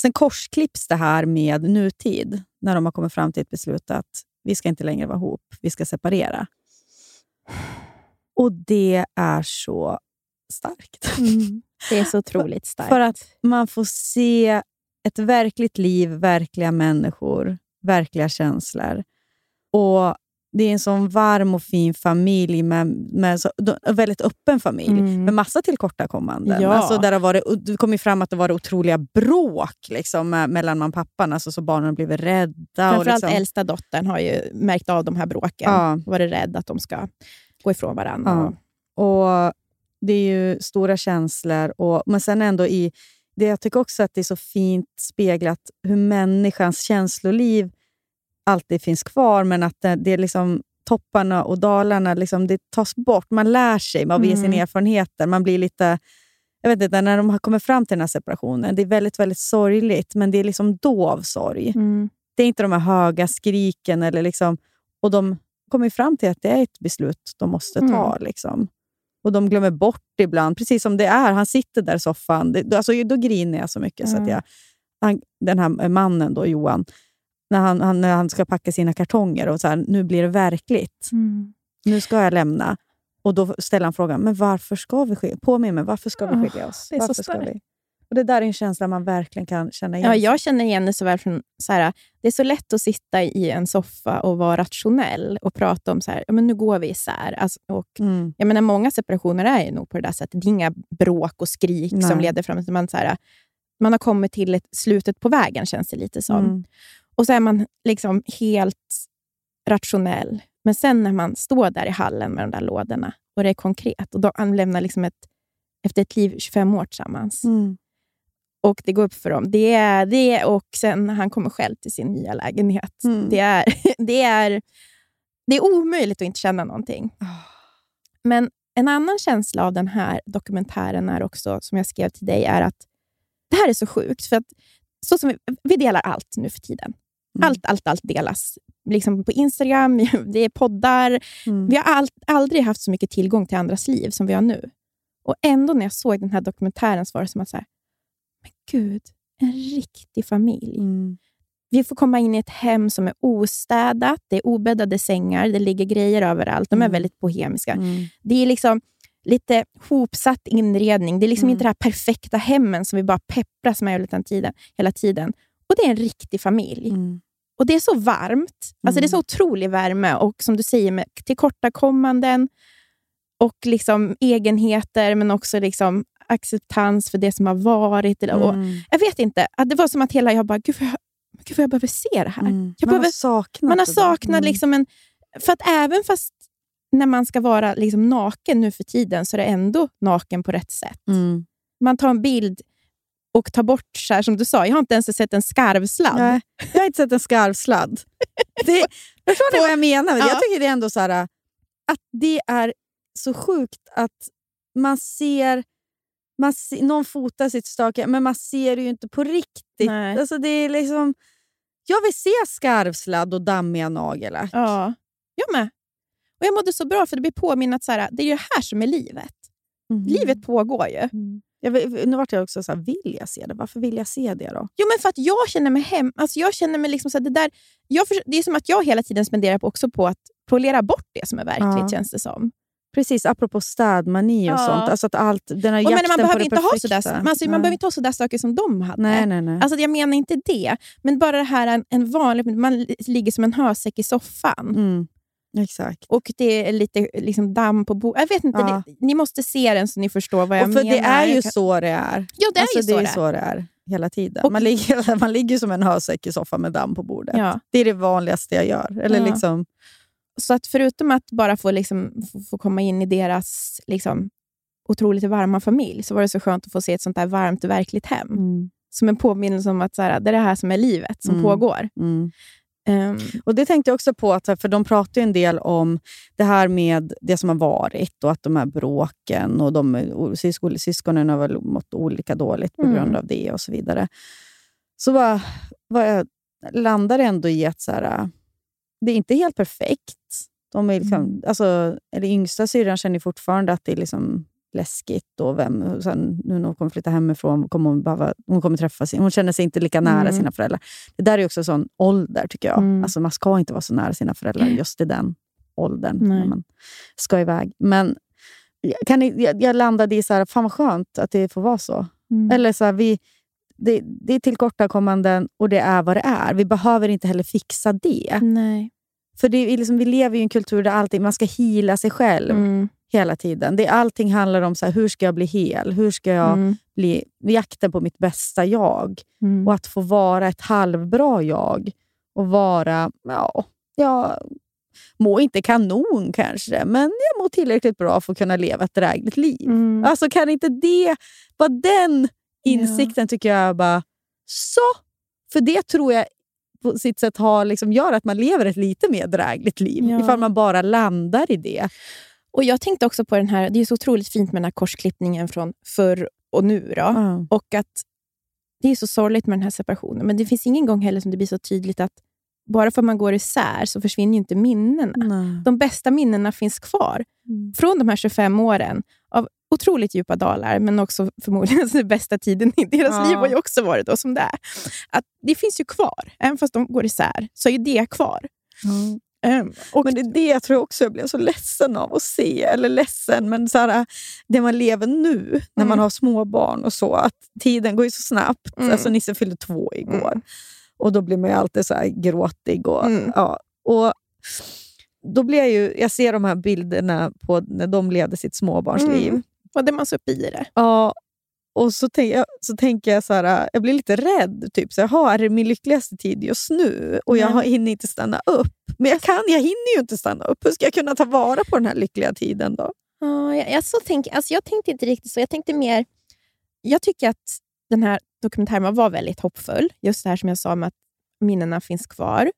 Sen korsklipps det här med nutid, när de har kommit fram till ett beslut att vi ska inte längre vara ihop, vi ska separera. Och det är så starkt. Det är så otroligt starkt. För att man får se ett verkligt liv, verkliga människor, verkliga känslor. Och Det är en sån varm och fin familj, med, med så, en väldigt öppen familj, Mm. med massa tillkortakommanden. Ja. Alltså där det, har varit, det kom ju fram att det var otroliga bråk liksom, mellan mamma och pappan, alltså, så barnen blivit rädda. och Framförallt liksom, äldsta dottern har ju märkt av de här bråken. Ja. Varit rädd att de ska gå ifrån varandra. Ja. Och Det är ju stora känslor, och, men sen ändå i... Det jag tycker också att det är så fint speglat hur människans känsloliv alltid finns kvar, men att det, det är liksom topparna och dalarna liksom, det tas bort. Man lär sig av mm. sina erfarenheter. Man blir lite... Jag vet inte, när de har kommit fram till den här separationen, det är väldigt, väldigt sorgligt, men det är liksom dov sorg. Mm. Det är inte de här höga skriken. Eller liksom, och de kommer fram till att det är ett beslut de måste ta. Mm. Liksom. Och de glömmer bort ibland, precis som det är. Han sitter där i soffan. Det, då- alltså, då griner jag så mycket. Så att Mm. jag, han, den här mannen, då, Johan, när han, han, när han ska packa sina kartonger och så här, nu blir det verkligt. Mm. Nu ska jag lämna. Och Då ställer han frågan, men varför ska vi skilja Påminn mig, varför ska vi skilja oss? det är så varför ska starkt. Och Det där är en känsla man verkligen kan känna igen. Ja, jag känner igen det så väl från... Så här, det är så lätt att sitta i en soffa och vara rationell och prata om så här, ja, men nu går vi isär. Alltså, och, Mm. jag menar, många separationer är ju nog på det där sättet. Det är inga bråk och skrik som Nej. leder fram till man, så här, man har kommit till ett, slutet på vägen, känns det lite som. Mm. Och så är man liksom helt rationell. Men sen när man står där i hallen med de där lådorna och det är konkret och då, han lämnar liksom ett, efter ett liv 25 år tillsammans. Mm. Och det går upp för dem. Det är det och sen han kommer själv till sin nya lägenhet. Mm. Det, är, det, är, det är omöjligt att inte känna någonting. Men en annan känsla av den här dokumentären är också, som jag skrev till dig, är att det här är så sjukt. För att så som vi, vi delar allt nu för tiden. Mm. Allt, allt, allt delas. Liksom på Instagram, det är poddar. Mm. Vi har all, aldrig haft så mycket tillgång till andras liv som vi har nu. Och ändå när jag såg den här dokumentären så var det som att, så här, gud, en riktig familj. Mm. Vi får komma in i ett hem som är ostädat, det är obäddade sängar, det ligger grejer överallt. De är Mm. väldigt bohemiska. Mm. Det är liksom lite hopsatt inredning. Det är liksom Mm. inte det här perfekta hemmen som vi bara peppras med hela tiden. Hela tiden. Och det är en riktig familj. Mm. Och det är så varmt. Alltså Det är så otrolig värme och som du säger, med tillkortakommanden och liksom egenheter, men också liksom acceptans för det som har varit. Eller- Och Mm. jag vet inte. Det var som att hela jag bara, gud vad jag, gud vad jag behöver se det här. Mm. Man har behöver, saknat man har saknat Mm. liksom en... För att även fast när man ska vara liksom naken nu för tiden, så är det ändå naken på rätt sätt. Mm. Man tar en bild och tar bort, så här, som du sa, jag har inte ens sett en skarvsladd. Nej, jag har inte sett en skarvsladd. Det, förstår ni vad jag menar? Ja. Jag tycker det är ändå så här, att det är så sjukt att man ser, man någon fotar sitt stake, men man ser det ju inte på riktigt. Nej. Alltså det är liksom, jag vill se skarvsladd och dammiga nagellack. Ja, jag med. Och Jag mådde så bra för det blir påminn att så här, det är ju det här som är livet. Mhm. Livet pågår ju. Mm. Vill- nu vart jag också så här, vill jag se det? Varför vill jag se det då? Jo, men för att jag känner mig hem. Alltså jag känner mig liksom så här, det, där, jag för, det är som att jag hela tiden spenderar på, också på att polera bort det som är verkligt, Ja. känns det som. Precis, apropå städmani och Ja. sånt. Alltså att allt, den här Och men man behöver inte ha sådär, man, alltså, man behöver inte ha sådär saker som de hade. Nej, nej, nej. Alltså, jag menar inte det, men bara det här en, en vanlig... Man li- ligger som en hösäck i soffan. Mm. Exakt. Och det är lite liksom, damm på bordet. Jag vet inte, Ja. ni måste se den så ni förstår vad jag Och för menar. det är ju så det är. Ja, det är alltså, ju så det är. så det är hela tiden. Och- man, ligger, man ligger som en hösäck i soffan med damm på bordet. Ja. Det är det vanligaste jag gör. Eller Ja. liksom, Så att förutom att bara få, liksom, få, komma in i deras liksom, otroligt varma familj, så var det så skönt att få se ett sånt där varmt, verkligt hem. mm, Som en påminnelse om att så här, det är det här som är livet, som Mm. pågår. mm. Ehm, Och Det tänkte jag också på, att, för de pratar ju en del om det här med det som har varit och att de här bråken och de syskon, syskonen har väl mått olika dåligt på Mm. grund av det och så vidare. Så var, var jag landar ändå i att så här, det är inte helt perfekt. De är liksom, Mm. alltså, eller yngsta syrran känner fortfarande att det är liksom läskigt. Och vem, sen, nu när hon kommer flytta hemifrån kommer hon, behöva, hon kommer träffa sin, Hon känner sig inte lika nära Mm. sina föräldrar. Det där är också en sån ålder, tycker jag. Mm. Alltså, man ska inte vara så nära sina föräldrar just i den åldern. Nej. När man ska iväg. Men kan ni, jag, jag landade i så här, fan vad skönt att det får vara så. mm. Eller så här, vi, det, det är tillkortakommanden och det är vad det är. Vi behöver inte heller fixa det. Nej. För det är liksom, vi lever i en kultur där allting, man ska hila sig själv Mm. hela tiden. Det, allting handlar om så här, hur ska jag bli hel? Hur ska jag Mm. bli jakten på mitt bästa jag? Mm. Och att få vara ett halvbra jag. Och vara, ja, jag mår inte kanon kanske, men jag mår tillräckligt bra för att kunna leva ett drägligt liv. Mm. Alltså kan inte det vara den insikten tycker jag bara, så! För det tror jag på sitt sätt har, liksom, gör att man lever ett lite mer drägligt liv. Ja. Ifall man bara landar i det. Och Jag tänkte också på den här, det är så otroligt fint med den här korsklippningen från förr och nu. Då. Ja. Och att det är så sorgligt med den här separationen. Men det finns ingen gång heller som det blir så tydligt att bara för att man går isär så försvinner inte minnena. De bästa minnena finns kvar Mm. från de här 25 åren otroligt djupa dalar, men också förmodligen den bästa tiden i deras Ja. liv har ju också varit då, som det är. Att det finns ju kvar. Även fast de går isär, så är det kvar. Ehm, och Men det är det jag tror också jag blev så ledsen av att se. Eller ledsen, men så här, det man lever nu när Mm. man har små barn och så. Att tiden går ju så snabbt. Mm. Alltså Nisse fyllde två igår. Och då blir man ju alltid så här gråtig. Och, Mm. ja, och då blir jag ju, jag ser de här bilderna på när de levde sitt småbarnsliv. Och det man så uppe i det. Ja, och så, tänk, så tänker jag så här, jag blir lite rädd. Typ, så här, är det min lyckligaste tid just nu? Och jag Nej. hinner inte stanna upp. Men jag, kan, jag hinner ju inte stanna upp. Hur ska jag kunna ta vara på den här lyckliga tiden då? Ja, jag, jag, så tänk, alltså jag tänkte inte riktigt så. Jag tänkte mer... Jag tycker att den här dokumentären var väldigt hoppfull. Just det här som jag sa med att minnena finns kvar.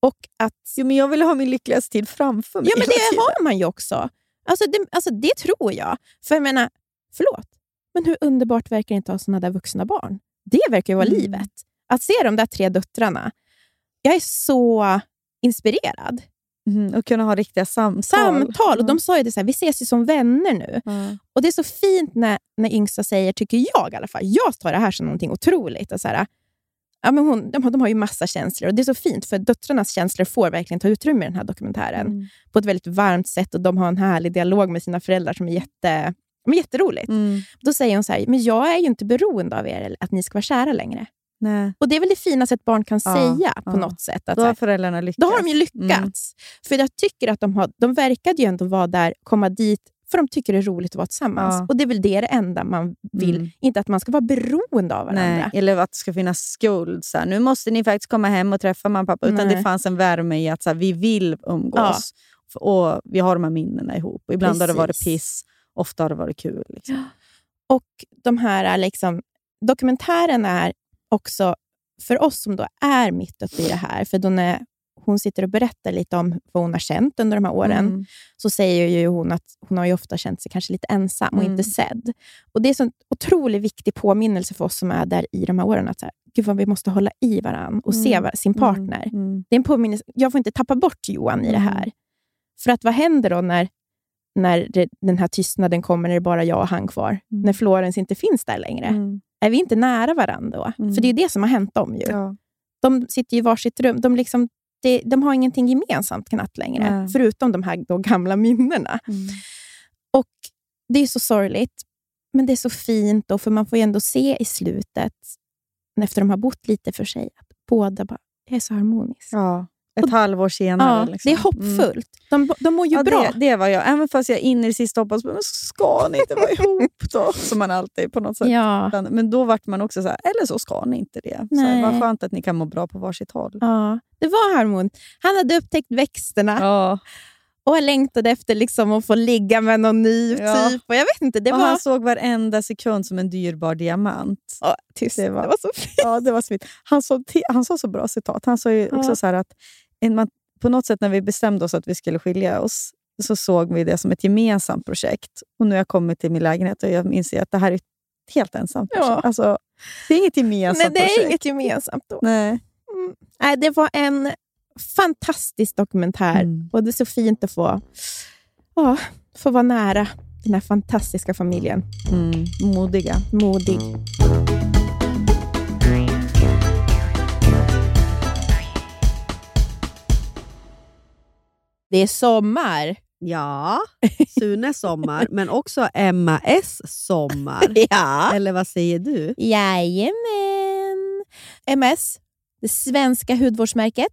Och att... Jo, men jag vill ha min lyckligaste tid framför mig Ja, men det har man ju också. Alltså det, alltså det tror jag. För jag menar, förlåt, men hur underbart verkar det inte ha såna där vuxna barn? Det verkar ju vara Mm. livet. Att se de där tre döttrarna. Jag är så inspirerad. Mhm, och kunna ha riktiga samtal. Samtal. Och de sa ju det så här, vi ses ju som vänner nu. Ja. Och Det är så fint när, när yngsta säger, tycker jag i alla fall, jag tar det här som någonting otroligt. Och så här, ja, men hon, de, har, de har ju massa känslor och det är så fint för döttrarnas känslor får verkligen ta utrymme i den här dokumentären Mm. på ett väldigt varmt sätt och de har en härlig dialog med sina föräldrar som är jätte, men jätteroligt. Mm. Då säger hon så här, men jag är ju inte beroende av er, att ni ska vara kära längre. Nej, Och Det är väl det finaste ett barn kan Ja, säga på ja. något sätt. Att då har föräldrarna lyckats. då har de ju lyckats. Mm. För jag tycker att de, har, de verkade ju ändå vara där, komma dit, för de tycker det är roligt att vara tillsammans. Ja. Och det är väl det, det enda man vill. Mm. Inte att man ska vara beroende av varandra. Nej, eller att det ska finnas skuld. Så här, nu måste ni faktiskt komma hem och träffa mamma och pappa. Utan Nej. det fanns en värme i att så här, vi vill umgås. Och vi har de här minnena ihop. Och ibland har det varit Precis. piss, ofta har det varit kul. Liksom. Och de här liksom, dokumentären är också för oss som då är mitt uppe i det här. För när hon sitter och berättar lite om vad hon har känt under de här åren, Mm. så säger ju hon att hon har ju ofta känt sig kanske lite ensam och Mm. inte sedd. Och Det är en otroligt viktig påminnelse för oss som är där i de här åren. Att så här, Gud vad vi måste hålla i varandra och se Mm. var- sin partner. Mm. Mm. Det är en påminnelse. Jag får inte tappa bort Johan i det Mm. här. För att vad händer då när, när det, den här tystnaden kommer, när det är bara jag och han kvar? Mm. När Florens inte finns där längre? Mm. Är vi inte nära varandra då? Mm. För det är det som har hänt dem ju. Ja. De sitter ju i varsitt rum. De liksom det, de har ingenting gemensamt knappt längre, Nej. förutom de här då gamla minnena. Och Det är så sorgligt, men det är så fint, då, för man får ju ändå se i slutet, efter de har bott lite för sig, att båda bara är så harmoniska. Ja, ett halvår senare. Ja, liksom. Det är hoppfullt. De, de mår ju Ja, bra. det, det var jag. Även fast jag in i det sista hoppas men ska ni inte vara ihop då? Som man alltid på något sätt. Ja. Men då vart man också så här, eller så ska ni inte det. Så här, Nej. vad skönt att ni kan må bra på varsitt håll. Ja, det var harmon. Han hade upptäckt växterna Ja. Och jag längtade efter liksom att få ligga med någon ny Ja. typ. Och jag vet inte, det och var... Han såg varenda sekund som en dyrbar diamant. Ja, tyst. Det Det var- var, så fint. Ja, det var så. Han, sa han sa så bra citat. Han sa ju Ja. också så att man, på något sätt när vi bestämde oss att vi skulle skilja oss så såg vi det som ett gemensamt projekt. Och nu har jag kommit till min lägenhet och jag inser att det här är ett helt ensamt Ja. projekt. Alltså, det är inget gemensamt Nej, det är projekt. inget gemensamt då. Nej. Nej, det var en fantastisk dokumentär Mm. och det är så fint att få, ja, få vara nära den här fantastiska familjen. Mm. Modiga. Modig. Det är sommar. Ja, Sunes sommar, men också Emma S sommar. Ja. Eller vad säger du? Jajamän. MS, det svenska hudvårdsmärket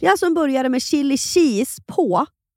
Det är alltså en burgare med chili cheese på.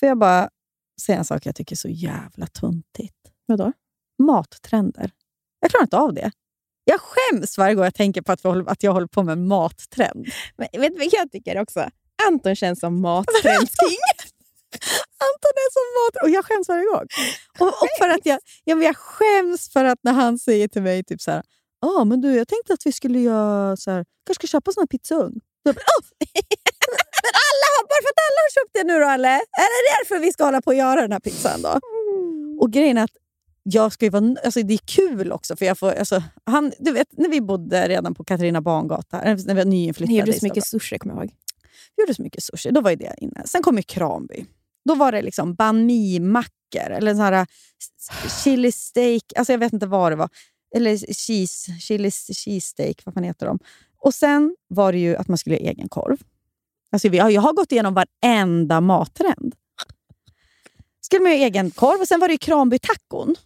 Får jag bara säga en sak jag tycker är så jävla tuntigt? Vadå? Mattrender. Jag klarar inte av det. Jag skäms varje gång jag tänker på att, håller, att jag håller på med en mattrend. Men, vet du vad jag tycker också? Anton känns som mattrendsking. Anton är som mat och jag skäms varje gång. Och, och för att jag, ja, men jag skäms för att när han säger till mig typ så här, ah, men du, jag tänkte att vi skulle göra så här, kanske ska köpa sån här pizzaugn. Jag "Åh!" men alla har, det nu då eller? Är det därför vi ska hålla på och göra den här pizzan då? Och grejen är att jag ska vara, alltså det är kul också. För jag får, alltså, han, du vet, när vi bodde redan på Katarina Bangata, när vi var Ni nyinflyttade gjorde i så mycket sushi, kommer jag ihåg. Vi gjorde så mycket sushi. Då var ju det inne. Sen kom ju Kranby. Då var det liksom banh mi-mackor eller så här äh, chili steak. Alltså jag vet inte vad det var. Eller cheese, chili cheese steak, vad fan heter de? Och sen var det ju att man skulle göra egen korv. Alltså jag har gått igenom varenda mattrend. Skulle man göra egen korv och sen var det ju Kranby-tacon.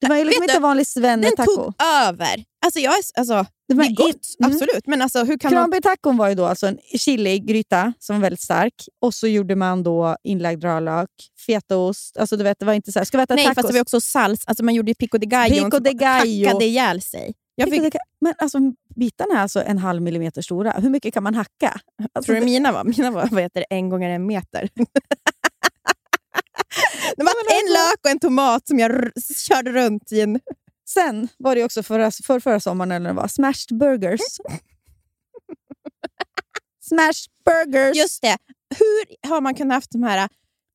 Det var ju liksom inte du, vanlig Den svenne-taco. tog över. Alltså, jag alltså, Det det, var är gott, mm. absolut. Men alltså, hur kan man... Kranby-tacon var ju då alltså en chiligryta som var väldigt stark. Och så gjorde man då inlagd rödlök, fetaost. Alltså du vet, det var inte så här, ska vi äta Nej, tacos? fast det var också sals. Alltså, man gjorde pico de gallo. Pico de gallo. hackade ihjäl sig. Jag fick, Men alltså, bitarna är alltså en halv millimeter stora. Hur mycket kan man hacka? Alltså, tror du det- mina var? Mina var vad heter det, en gånger en meter. det var en lök och en tomat som jag körde runt i en... Sen var det också förra, för, förra sommaren eller det var, smashed burgers. smashed burgers! Just det. Hur har man kunnat haft de här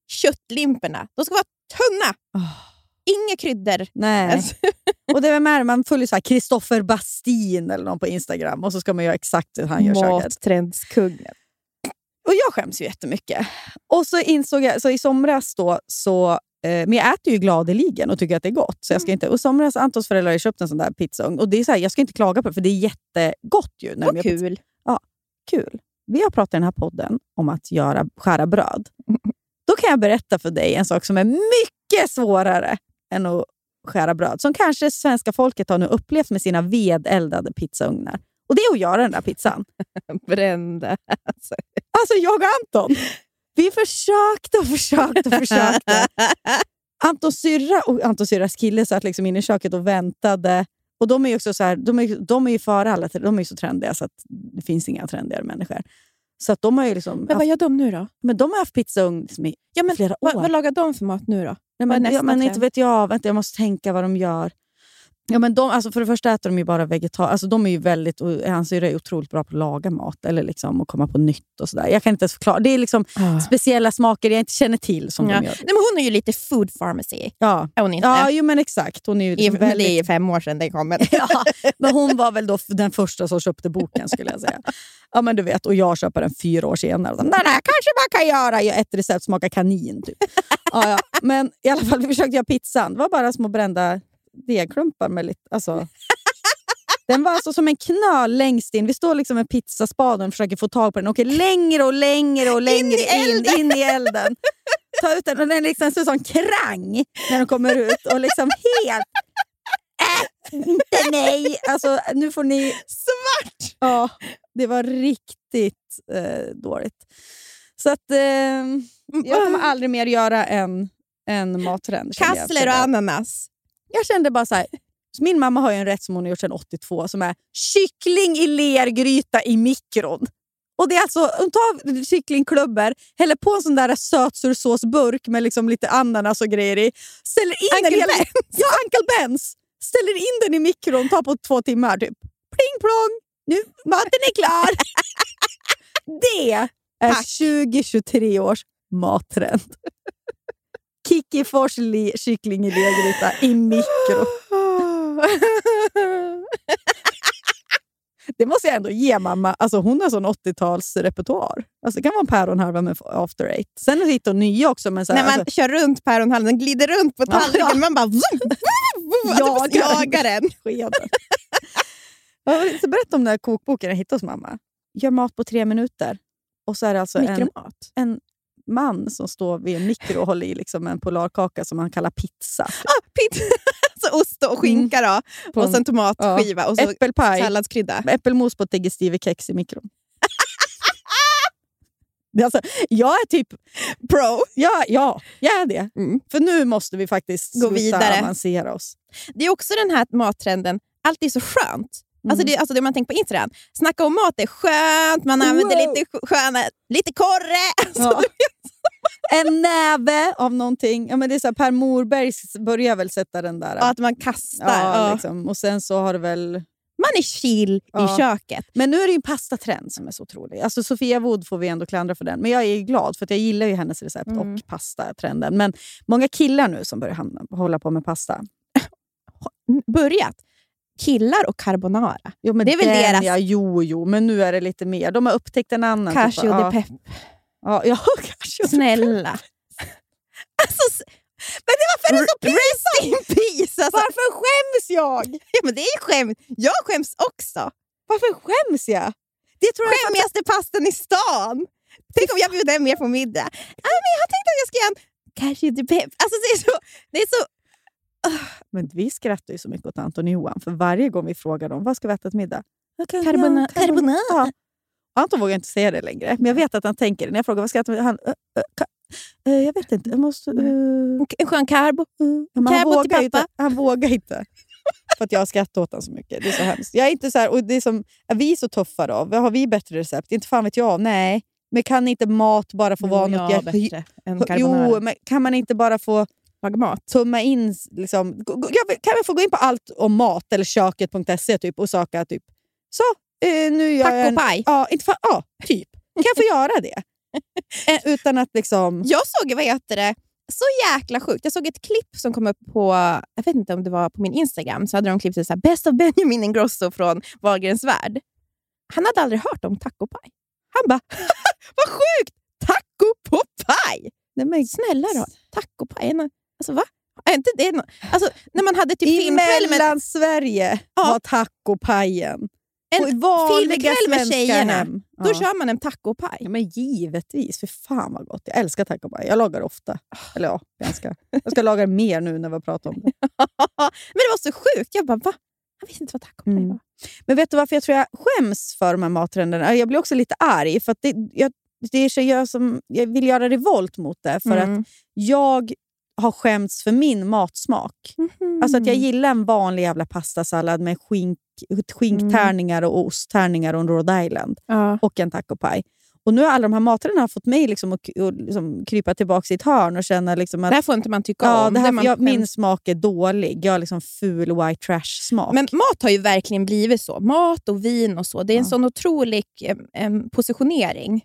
köttlimporna? De ska vara tunna. Inga kryddor. Nej. Alltså, Och det är med, man följer så här Kristoffer Bastin eller någon på Instagram och så ska man göra exakt hur han gör köket. Mattrenskungen. Och jag skäms ju jättemycket. Och så insåg jag, så i somras då, så, eh, men jag äter ju gladeligen och tycker att det är gott. Så jag ska inte, och i somras Antons föräldrar har köpt en sån där pizzaugn. Och det är så här, jag ska inte klaga på det, för det är jättegott ju. När pizza. kul. Kul. Vi har pratat i den här podden om att göra, skära bröd. Då kan jag berätta för dig en sak som är mycket svårare än att skära bröd. Som kanske svenska folket har nu upplevt med sina vedeldade pizzaugnar. Och det är att göra den där pizzan. Brända. Alltså. Alltså jag och Anton, vi försökte och försökte och försökte. Antons syrra och Antons syrras kille satt liksom inne i köket och väntade. Och De är ju också så här, de är, de är ju före alla, de är så trendiga så att det finns inga trendigare människor. Så de har ju liksom Men vad haft, gör de nu då? men de har haft pizzaugn liksom i Ja, men, flera år. vad, vad lagar de för mat nu då? Nej, men, ja, men inte vet jag. Vänta, jag måste tänka vad de gör. Ja, men de, alltså för det första äter de ju bara vegetarisk. Alltså de är ju väldigt, och hans syrra är otroligt bra på att laga mat eller liksom att komma på nytt. och så där. Jag kan inte ens förklara. Det är liksom speciella smaker jag inte känner till som Ja. de gör. Nej, men hon är ju lite food pharmacy. Ja, Är hon inte? ja jo, men exakt. Hon är ju I, liksom men väldigt... det är fem år sedan den kom. Men. ja, men hon var väl då den första som köpte boken skulle jag säga. Ja, men du vet, och jag köper den fyra år senare. Den här kanske man kan göra. Jag ett recept smakar kanin. Typ. Ja, ja. Men i alla fall, vi försökte göra pizzan. Det var bara små brända degklumpar med lite... Alltså, den var alltså som en knöl längst in. Vi står liksom med pizzaspaden och försöker få tag på den. Åker längre och längre och längre in, in, i elden. Ta ut den och den liksom ser ut som krang när den kommer ut. Och liksom helt... Äh, inte nej! Alltså, nu får ni... Svart! Ja, det var riktigt eh, dåligt. Så att, eh, jag kommer aldrig mer göra en, en mattrend. Kassler och ananas. Jag kände bara så här. Min mamma har en rätt som hon har gjort sedan 82 som är kyckling i lergryta i mikron. Och det är alltså, hon tar kycklingklubbor, häller på en sån där sötsursåsburk med liksom lite ananas och grejer i. Ställer in Uncle den Ben's. Ja, Uncle Ben's. Ställer in den i mikron, tar på två timmar typ. Pling plong! Nu, maten är klar! det är Tack. 2023 års mattrend. Kikki Fors le- kyckling i lergryta i mikro. Det måste jag ändå ge mamma. Alltså hon har sån 80-talsrepertoar. Alltså det kan vara en päronhalva med After Eight. Sen hittar hon nya också. Men så här, När man alltså, kör runt päronhalvan, den glider runt på tallriken. Ja. Man bara vroom, vroom, vroom, Jagar den. inte berätta om den här kokboken jag hittade hos mamma. Gör mat på tre minuter. Och så är det alltså en, Mikromat. en man som står vid en mikro och håller i liksom en polarkaka som han kallar pizza. Ah, pizza. så ost och skinka då. På Och en- sen tomatskiva och så Äppelpaj. salladskrydda. Äppelmos på digestivekex i mikron. Alltså, jag är typ... Pro. Ja, ja, jag är det. Mm. För nu måste vi faktiskt Gå vidare. avancera oss. Det är också den här mattrenden, allt är så skönt. Mm. Alltså det, alltså det man tänker på Instagram. Snacka om mat är skönt, man använder Wow. lite sköna, lite korre. Alltså, Ja. En näve av någonting. Ja, men det är så här, per Morberg börjar väl sätta den där. Och att man kastar. ja, Ja. liksom. Och sen så har det väl... Man är chill Ja. i köket. Men nu är det ju en pastatrend som är så otrolig. Alltså Sofia Wood får vi ändå klandra för den. Men jag är glad för att jag gillar ju hennes recept Mm. och pastatrenden. Men många killar nu som börjar hamna, hålla på med pasta. börjat. Killar och carbonara. Jo, men Det är väl den, deras- Ja, jo, jo, men nu är det lite mer. De har upptäckt en annan. typ Cashew av- de pep. Ja, ja, cashew Snälla. alltså, Men det, varför är det så peace! Alltså. Varför skäms jag? Ja, men det är skämt. Jag skäms också. Varför skäms jag? Det tror jag är för att- Skämmigaste pastan i stan. Tänk om jag bjuder hem er på middag. Ah, men jag har tänkt att jag ska göra en cashew de pep. Alltså, det är så... Det är så Men vi skrattar ju så mycket åt Anton och Johan, för varje gång vi frågar dem vad ska vi äta till middag? Kan- Carbona- ja, carbonara. Ja. Anton vågar inte säga det längre, men jag vet att han tänker det. När jag frågar vad ska jag äta till middag, han... "Ö, ö, ka- eh, jag vet inte, jag måste... eh, en skön carbo. eh." Han, till vågar inte, pappa. han vågar inte. För att jag skrattar åt honom så mycket. Det är så hemskt. Jag är inte så här, och det är som, är vi så tuffa då? Har vi bättre recept? Inte fan vet jag. Nej. Men kan inte mat bara få vara något... ja, jag- bättre än carbonara. Jo, men kan man inte bara få Mat. tumma in... Liksom, kan vi få gå in på allt om mat eller köket.se typ, och söka typ så, eh, nu gör jag en, Tacopaj. Ja, inte fan, ja, typ. Kan jag få göra det? Eh, Utan att liksom... Jag såg, vad heter det, så jäkla sjukt. Jag såg ett klipp som kom upp på, jag vet inte om det var på min Instagram, så hade de klippt så här, Best of Benjamin Ingrosso från Wahlgrens värld. Han hade aldrig hört om tacopaj. Han bara, vad sjukt! Taco på paj! Nej, men, Snälla då, är nå- Alltså va? Är inte det nå- alltså, när man hade typ I filmkväll med, Mellansverige Ja. var tacopajen. en filmkväll med tjejerna, hem. då Ja. kör man en tacopaj. Ja, men givetvis. För fan vad gott. Jag älskar tacopaj. Jag lagar ofta. Eller ja, ganska. Jag ska laga mer nu när vi pratar om det. Men det var så sjukt. Jag bara, va? Jag visste inte vad tacopaj Mm. var. Men vet du varför jag tror jag skäms för de här mattrenderna? Jag blir också lite arg. För det, jag, det är så jag, som, jag vill göra revolt mot det. För Mm. att jag har skämts för min matsmak. Alltså att jag Mm. gillar en vanlig jävla pastasallad med skink, skinktärningar och osttärningar och en Rhode Island. Ja. och en tacopaj. Och nu har alla de här maträtterna fått mig liksom att liksom krypa tillbaka i ett hörn och känna liksom att Det här får inte man tycka ja, om. det Det här, man jag, min smak är dålig. Jag har liksom ful white trash-smak. Men mat har ju verkligen blivit så. Mat och vin och så. Det är en Ja. sån otrolig eh, positionering.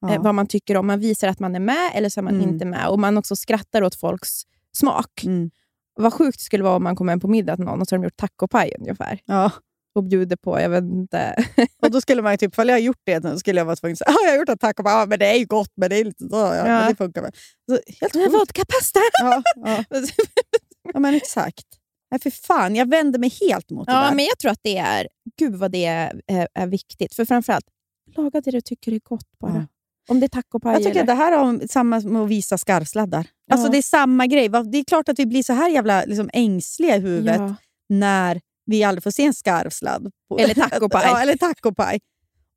Ja. Eh, vad man tycker om. Man visar att man är med eller så är man Mm. inte med. Och man också skrattar åt folks smak. Mm. Vad sjukt det skulle vara om man kommer hem på middag till någon och så har de gjort tacopaj ungefär. Ja. Och bjuder på, jag vet inte. Och då skulle man typ, ifall jag har gjort det, så skulle jag vara tvungen att säga ah, jag har gjort en tacopaj. Ja, men det är ju gott, men det är lite så. Ja, Ja. Men det funkar väl. Så, helt sjukt. Vodkapasta! Ja, ja. ja, men exakt. Nej, för fan, jag vänder mig helt mot det Ja, där. men jag tror att det är... Gud vad det är, är, är viktigt. För framförallt, laga det du tycker är gott bara. Ja. Om det är tacopaj Jag tycker eller... att det här har samma med att visa skarvsladdar. Alltså, Ja. Det är samma grej. Det är klart att vi blir så här jävla liksom, ängsliga i huvudet Ja. när vi aldrig får se en skarvsladd. På, Eller tacopaj. ja, eller tacopaj.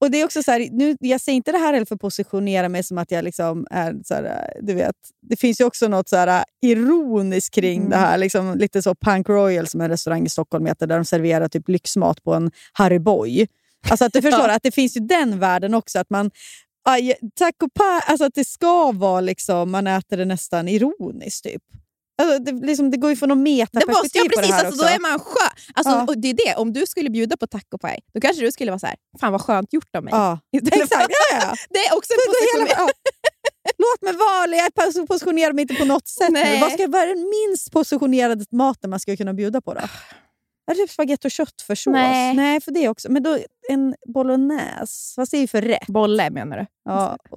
Och det är också så här, nu, jag säger inte det här heller för att positionera mig som att jag liksom är... Så här, du vet, det finns ju också något så här, ironiskt kring Mm. det här. Liksom, lite så Punk Royal som är en restaurang i Stockholm heter, där de serverar typ lyxmat på en Harry Boy. Alltså att du förstår att det finns ju den världen också. Att man aj, taco pie, alltså att det ska vara liksom, man äter det nästan ironiskt. Typ. Alltså, det, liksom, det går ju från något metaperspektiv ja, på precis, det här alltså, också. då är man skön. Alltså, Ja. och det är det, om du skulle bjuda på tacopaj, då kanske du skulle vara så här, fan vad skönt gjort av mig. ja. Exakt, ja, ja. Det är också en position. Låt mig vara, jag pos- positionerar mig inte på något sätt. Nu. Vad ska vara den minst positionerade maten man ska kunna bjuda på då? Är det typ spagetti och köttfärssås? Nej. Nej, för det också. Men då en bolognese. Vad säger för rätt? Bolle menar du? Ja.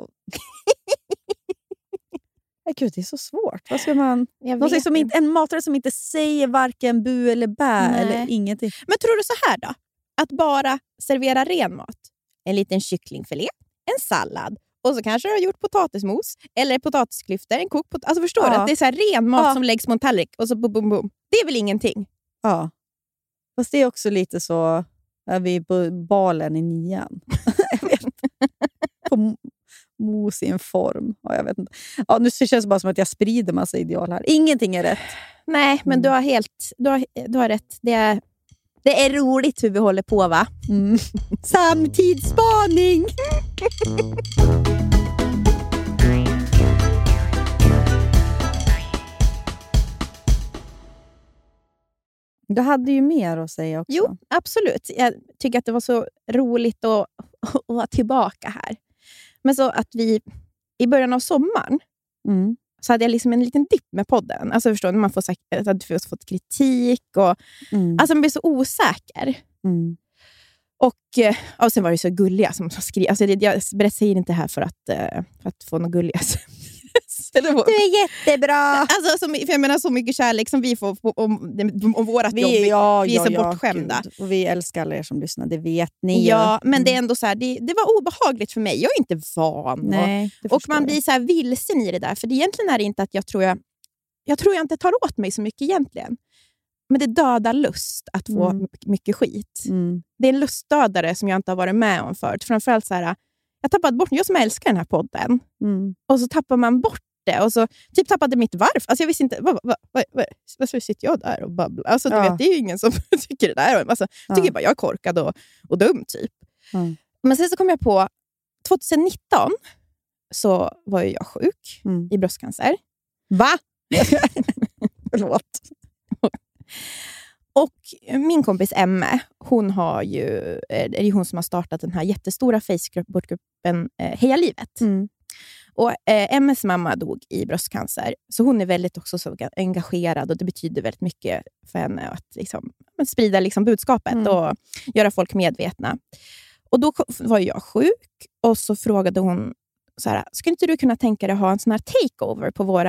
Nej, Gud, det är så svårt. Vad ska man... Någonting som inte. en maträtt som inte säger varken bu eller bä Nej. eller ingenting. Men tror du så här då? Att bara servera ren mat? En liten kycklingfilé, en sallad och så kanske du har gjort potatismos eller potatisklyftor. En kokt pot- alltså förstår du? Ja. Att det är så här ren mat Ja. som läggs på en tallrik och så bum, bum, bum. Det är väl ingenting? Ja. Fast det är också lite så... Är vi på balen i nian? jag vet. På mo- en form. Ja, jag vet inte. Ja, nu känns det bara som att jag sprider massa ideal här. Ingenting är rätt. Nej, men Mm. du har helt du har, du har rätt. Det är, det är roligt hur vi håller på va? Mm. Samtidsspaning! Du hade ju mer att säga också. Jo, absolut. Jag tycker att det var så roligt att, att vara tillbaka här. Men så att vi i början av sommaren Mm. så hade jag liksom en liten dipp med podden. Alltså förstår du, man får, sagt- att du har fått kritik och Mm. alltså man blir så osäker. Mm. Och, eh, och sen var det så gulliga som skrev. Alltså det, jag säger inte det här för att, eh, för att få något gulliga Eller Du är jättebra! Alltså, som, för jag menar så mycket kärlek som vi får om, vårt jobb. Vi, ja, vi är ja, så ja, bortskämda. gud. Och vi älskar alla er som lyssnar, det vet ni Ja, ju. men det är ändå så här, det, det var obehagligt för mig. Jag är inte van. Nej, och man jag. blir så här vilsen i det där. För det egentligen är det inte att jag tror jag, jag tror jag inte tar åt mig så mycket egentligen. Men det dödar lust att få Mm. my- mycket skit. Mm. Det är en lustdödare som jag inte har varit med om förut. Framförallt så här, jag tappade bort, jag som älskar den här podden, Mm. och så tappar man bort det. Och så typ tappade mitt varv. Alltså jag visste inte, vad, vad, vad, vad, varför sitter jag där och babblar? Alltså, du Ja. vet, det är ju ingen som tycker det där. Alltså, Ja. tycker bara jag är korkad och, och dum. typ. Mm. Men sen så kom jag på, 2019 så var ju jag sjuk Mm. i bröstcancer. Va? Förlåt. Och min kompis Emme, hon har ju, eh, det är hon som har startat den här jättestora Facebookgruppen eh, Heja livet. Mm. Och eh, Emmes mamma dog i bröstcancer, så hon är väldigt också så engagerad och det betyder väldigt mycket för henne att liksom, sprida liksom budskapet Mm. och göra folk medvetna. Och Då var jag sjuk och så frågade hon så här, skulle inte du kunna tänka dig att ha en sån här takeover på vår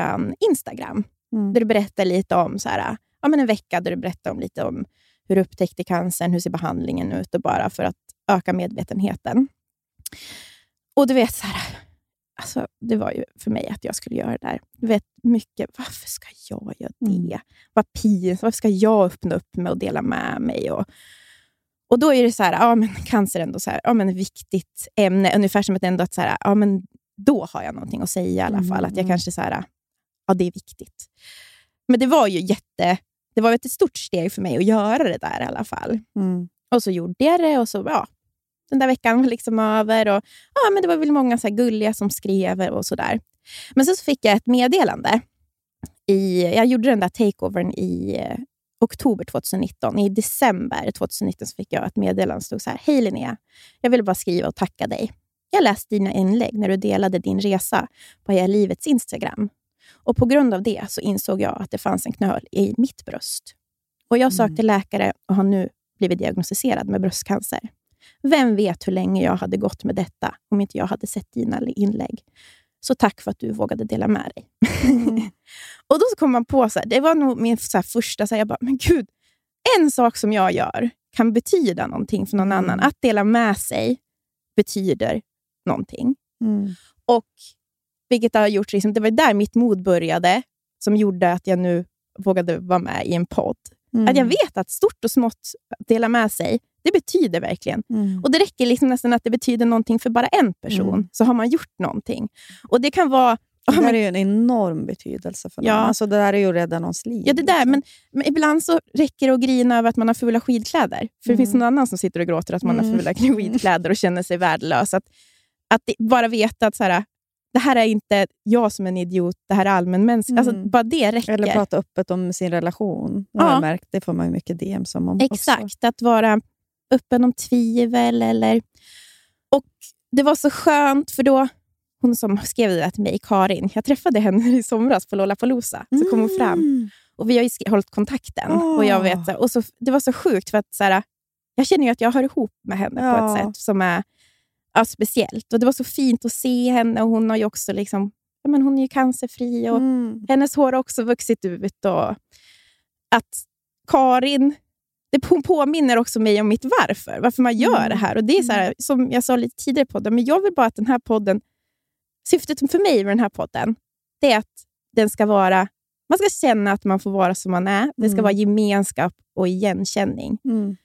Instagram? Mm. Där du berättar lite om så här, ja, men en vecka där du berättar om lite om hur du upptäckte cancern, hur ser behandlingen ut och bara för att öka medvetenheten. Och du vet, så här, alltså, det var ju för mig att jag skulle göra det där. Du vet mycket, varför ska jag göra det? Mm. Vad pinsamt, varför ska jag öppna upp mig och dela med mig? Och, och då är det så här, ja men cancer är ändå så här, ja, men viktigt ämne, ungefär som att ändå att så här, ja men då har jag någonting att säga i alla Mm, fall. Att jag mm. kanske så här, ja det är viktigt. Men det var ju jätte, det var ett stort steg för mig att göra det där i alla fall. Mm. Och så gjorde jag det och så, ja, den där veckan var liksom över. Och, ja, men det var väl många så gulliga som skrev och sådär. Men sen så fick jag ett meddelande. I, jag gjorde den där takeovern i eh, oktober 2019. I december 2019 så fick jag ett meddelande som stod så här. Hej Linnea, jag ville bara skriva och tacka dig. Jag läste dina inlägg när du delade din resa på Heja Livets Instagram. Och På grund av det så insåg jag att det fanns en knöl i mitt bröst. Och Jag sökte läkare och har nu blivit diagnostiserad med bröstcancer. Vem vet hur länge jag hade gått med detta om inte jag hade sett dina inlägg. Så tack för att du vågade dela med dig. och Då kom man på, så här, det var nog min så här, första, så här, jag bara, men gud, en sak som jag gör kan betyda någonting för någon Mm. annan. Att dela med sig betyder någonting. Mm. Och vilket har gjort, liksom, det var där mitt mod började, som gjorde att jag nu vågade vara med i en podd. Mm. Att jag vet att stort och smått, att dela med sig, det betyder verkligen. Mm. Och Det räcker liksom nästan att det betyder någonting för bara en person, Mm. så har man gjort någonting. Och Det kan vara... Det där är ju en enorm betydelse för någon. Ja. Alltså, det där är ju att rädda någons liv. ja, det där, liksom. men, men ibland så räcker det att grina över att man har fula skidkläder. För det finns Mm. någon annan som sitter och gråter att man Mm. har fula skidkläder och känner sig värdelös. Att, att det, bara veta att så här, det här är inte jag som en idiot, det här är allmänmänskligt. Alltså, Mm. bara det räcker. Eller prata öppet om sin relation. Ja. jag märkt. Det får man mycket DM som om. också. Exakt, att vara öppen om tvivel. Eller... Och Det var så skönt, för då, hon som skrev det till mig, Karin, jag träffade henne i somras på Lollapalooza. Så kom hon fram Mm. och vi har ju hållit kontakten. Och jag vet, och så, det var så sjukt, för att så här, jag känner ju att jag hör ihop med henne på Ja. ett sätt som är ja, speciellt. Och Det var så fint att se henne. och Hon har ju också liksom, ja, men hon är ju cancerfri. Och Mm. hennes hår har också vuxit ut. Och att Karin, det påminner också mig om mitt varför. Varför man gör Mm. det här. Och det är så här, Som jag sa lite tidigare på podden, men jag vill bara att den här podden... Syftet för mig med den här podden, det är att den ska vara... Man ska känna att man får vara som man är. Det ska Mm. vara gemenskap och igenkänning. Mm.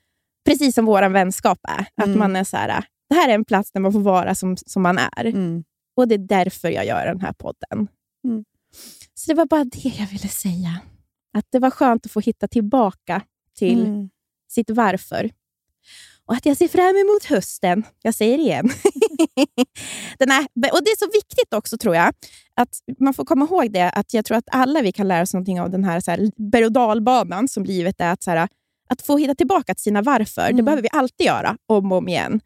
Precis som vår vänskap är. Att Mm. man är så här, det här är en plats där man får vara som, som man är. Mm. Och det är därför jag gör den här podden. Mm. Så det var bara det jag ville säga. Att det var skönt att få hitta tillbaka till Mm. sitt varför. Och att jag ser fram emot hösten. Jag säger det igen. den här, och Det är så viktigt också, tror jag, att man får komma ihåg det, att jag tror att alla vi kan lära oss någonting av den här, så här berg och dalbanan som livet är. Att, så här, att få hitta tillbaka till sina varför, det Mm. behöver vi alltid göra, om och om igen.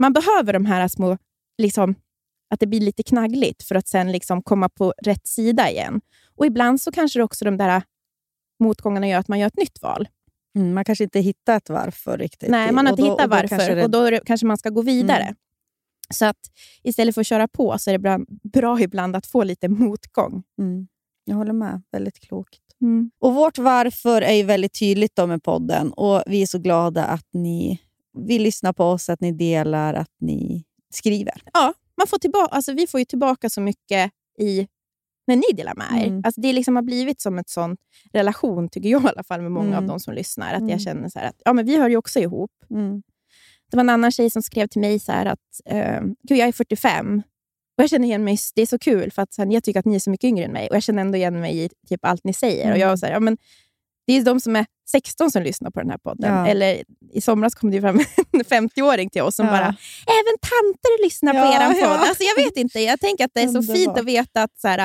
Man behöver de här små liksom, att det blir lite knaggligt för att sen liksom komma på rätt sida igen. Och ibland så kanske det också de där motgångarna gör att man gör ett nytt val. Mm, man kanske inte hittar ett varför riktigt. Nej, man har inte då- hittat och då varför det- och då det, kanske man ska gå vidare. Mm. Så att istället för att köra på så är det bra, bra ibland att få lite motgång. Mm. Jag håller med. Väldigt klokt. Mm. Och Vårt varför är ju väldigt tydligt då med podden och vi är så glada att ni vill lyssna på oss, att ni delar, att ni skriver. Ja, man får tillbaka, alltså vi får ju tillbaka så mycket i när ni delar med er. Mm. Alltså det liksom har blivit som en sån relation, tycker jag i alla fall, med många Mm. av de som lyssnar. Att Mm. jag känner så att ja, men vi hör ju också ihop. Mm. Det var en annan tjej som skrev till mig så att eh, Gud, jag är 45 och jag känner igen mig. Det är så kul för att här, jag tycker att ni är så mycket yngre än mig och jag känner ändå igen mig i typ allt ni säger. Mm. Och jag var så här, ja, men det är de som är 16 som lyssnar på den här podden. Ja. Eller i somras kom det fram en 50-åring till oss som Ja. bara “Även tanter lyssnar på Ja, er ja. podd”. Alltså, jag vet inte, jag tänker att det är så fint att veta att så här,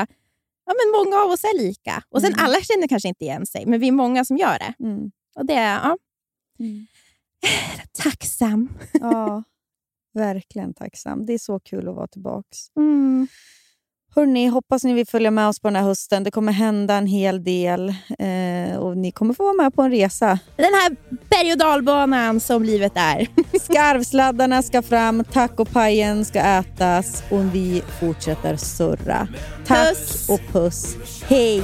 ja, men många av oss är lika. Och sen Mm. alla känner kanske inte igen sig, men vi är många som gör det. Mm. Och det är ja, Mm. tacksam. Ja, verkligen tacksam. Det är så kul att vara tillbaka. Mm. Hörrni, hoppas ni vill följa med oss på den här hösten. Det kommer hända en hel del eh, och ni kommer få vara med på en resa. Den här berg och dalbanan som livet är. Skarvsladdarna ska fram, tacopajen ska ätas och vi fortsätter surra. Tack Puss. och puss. Hej!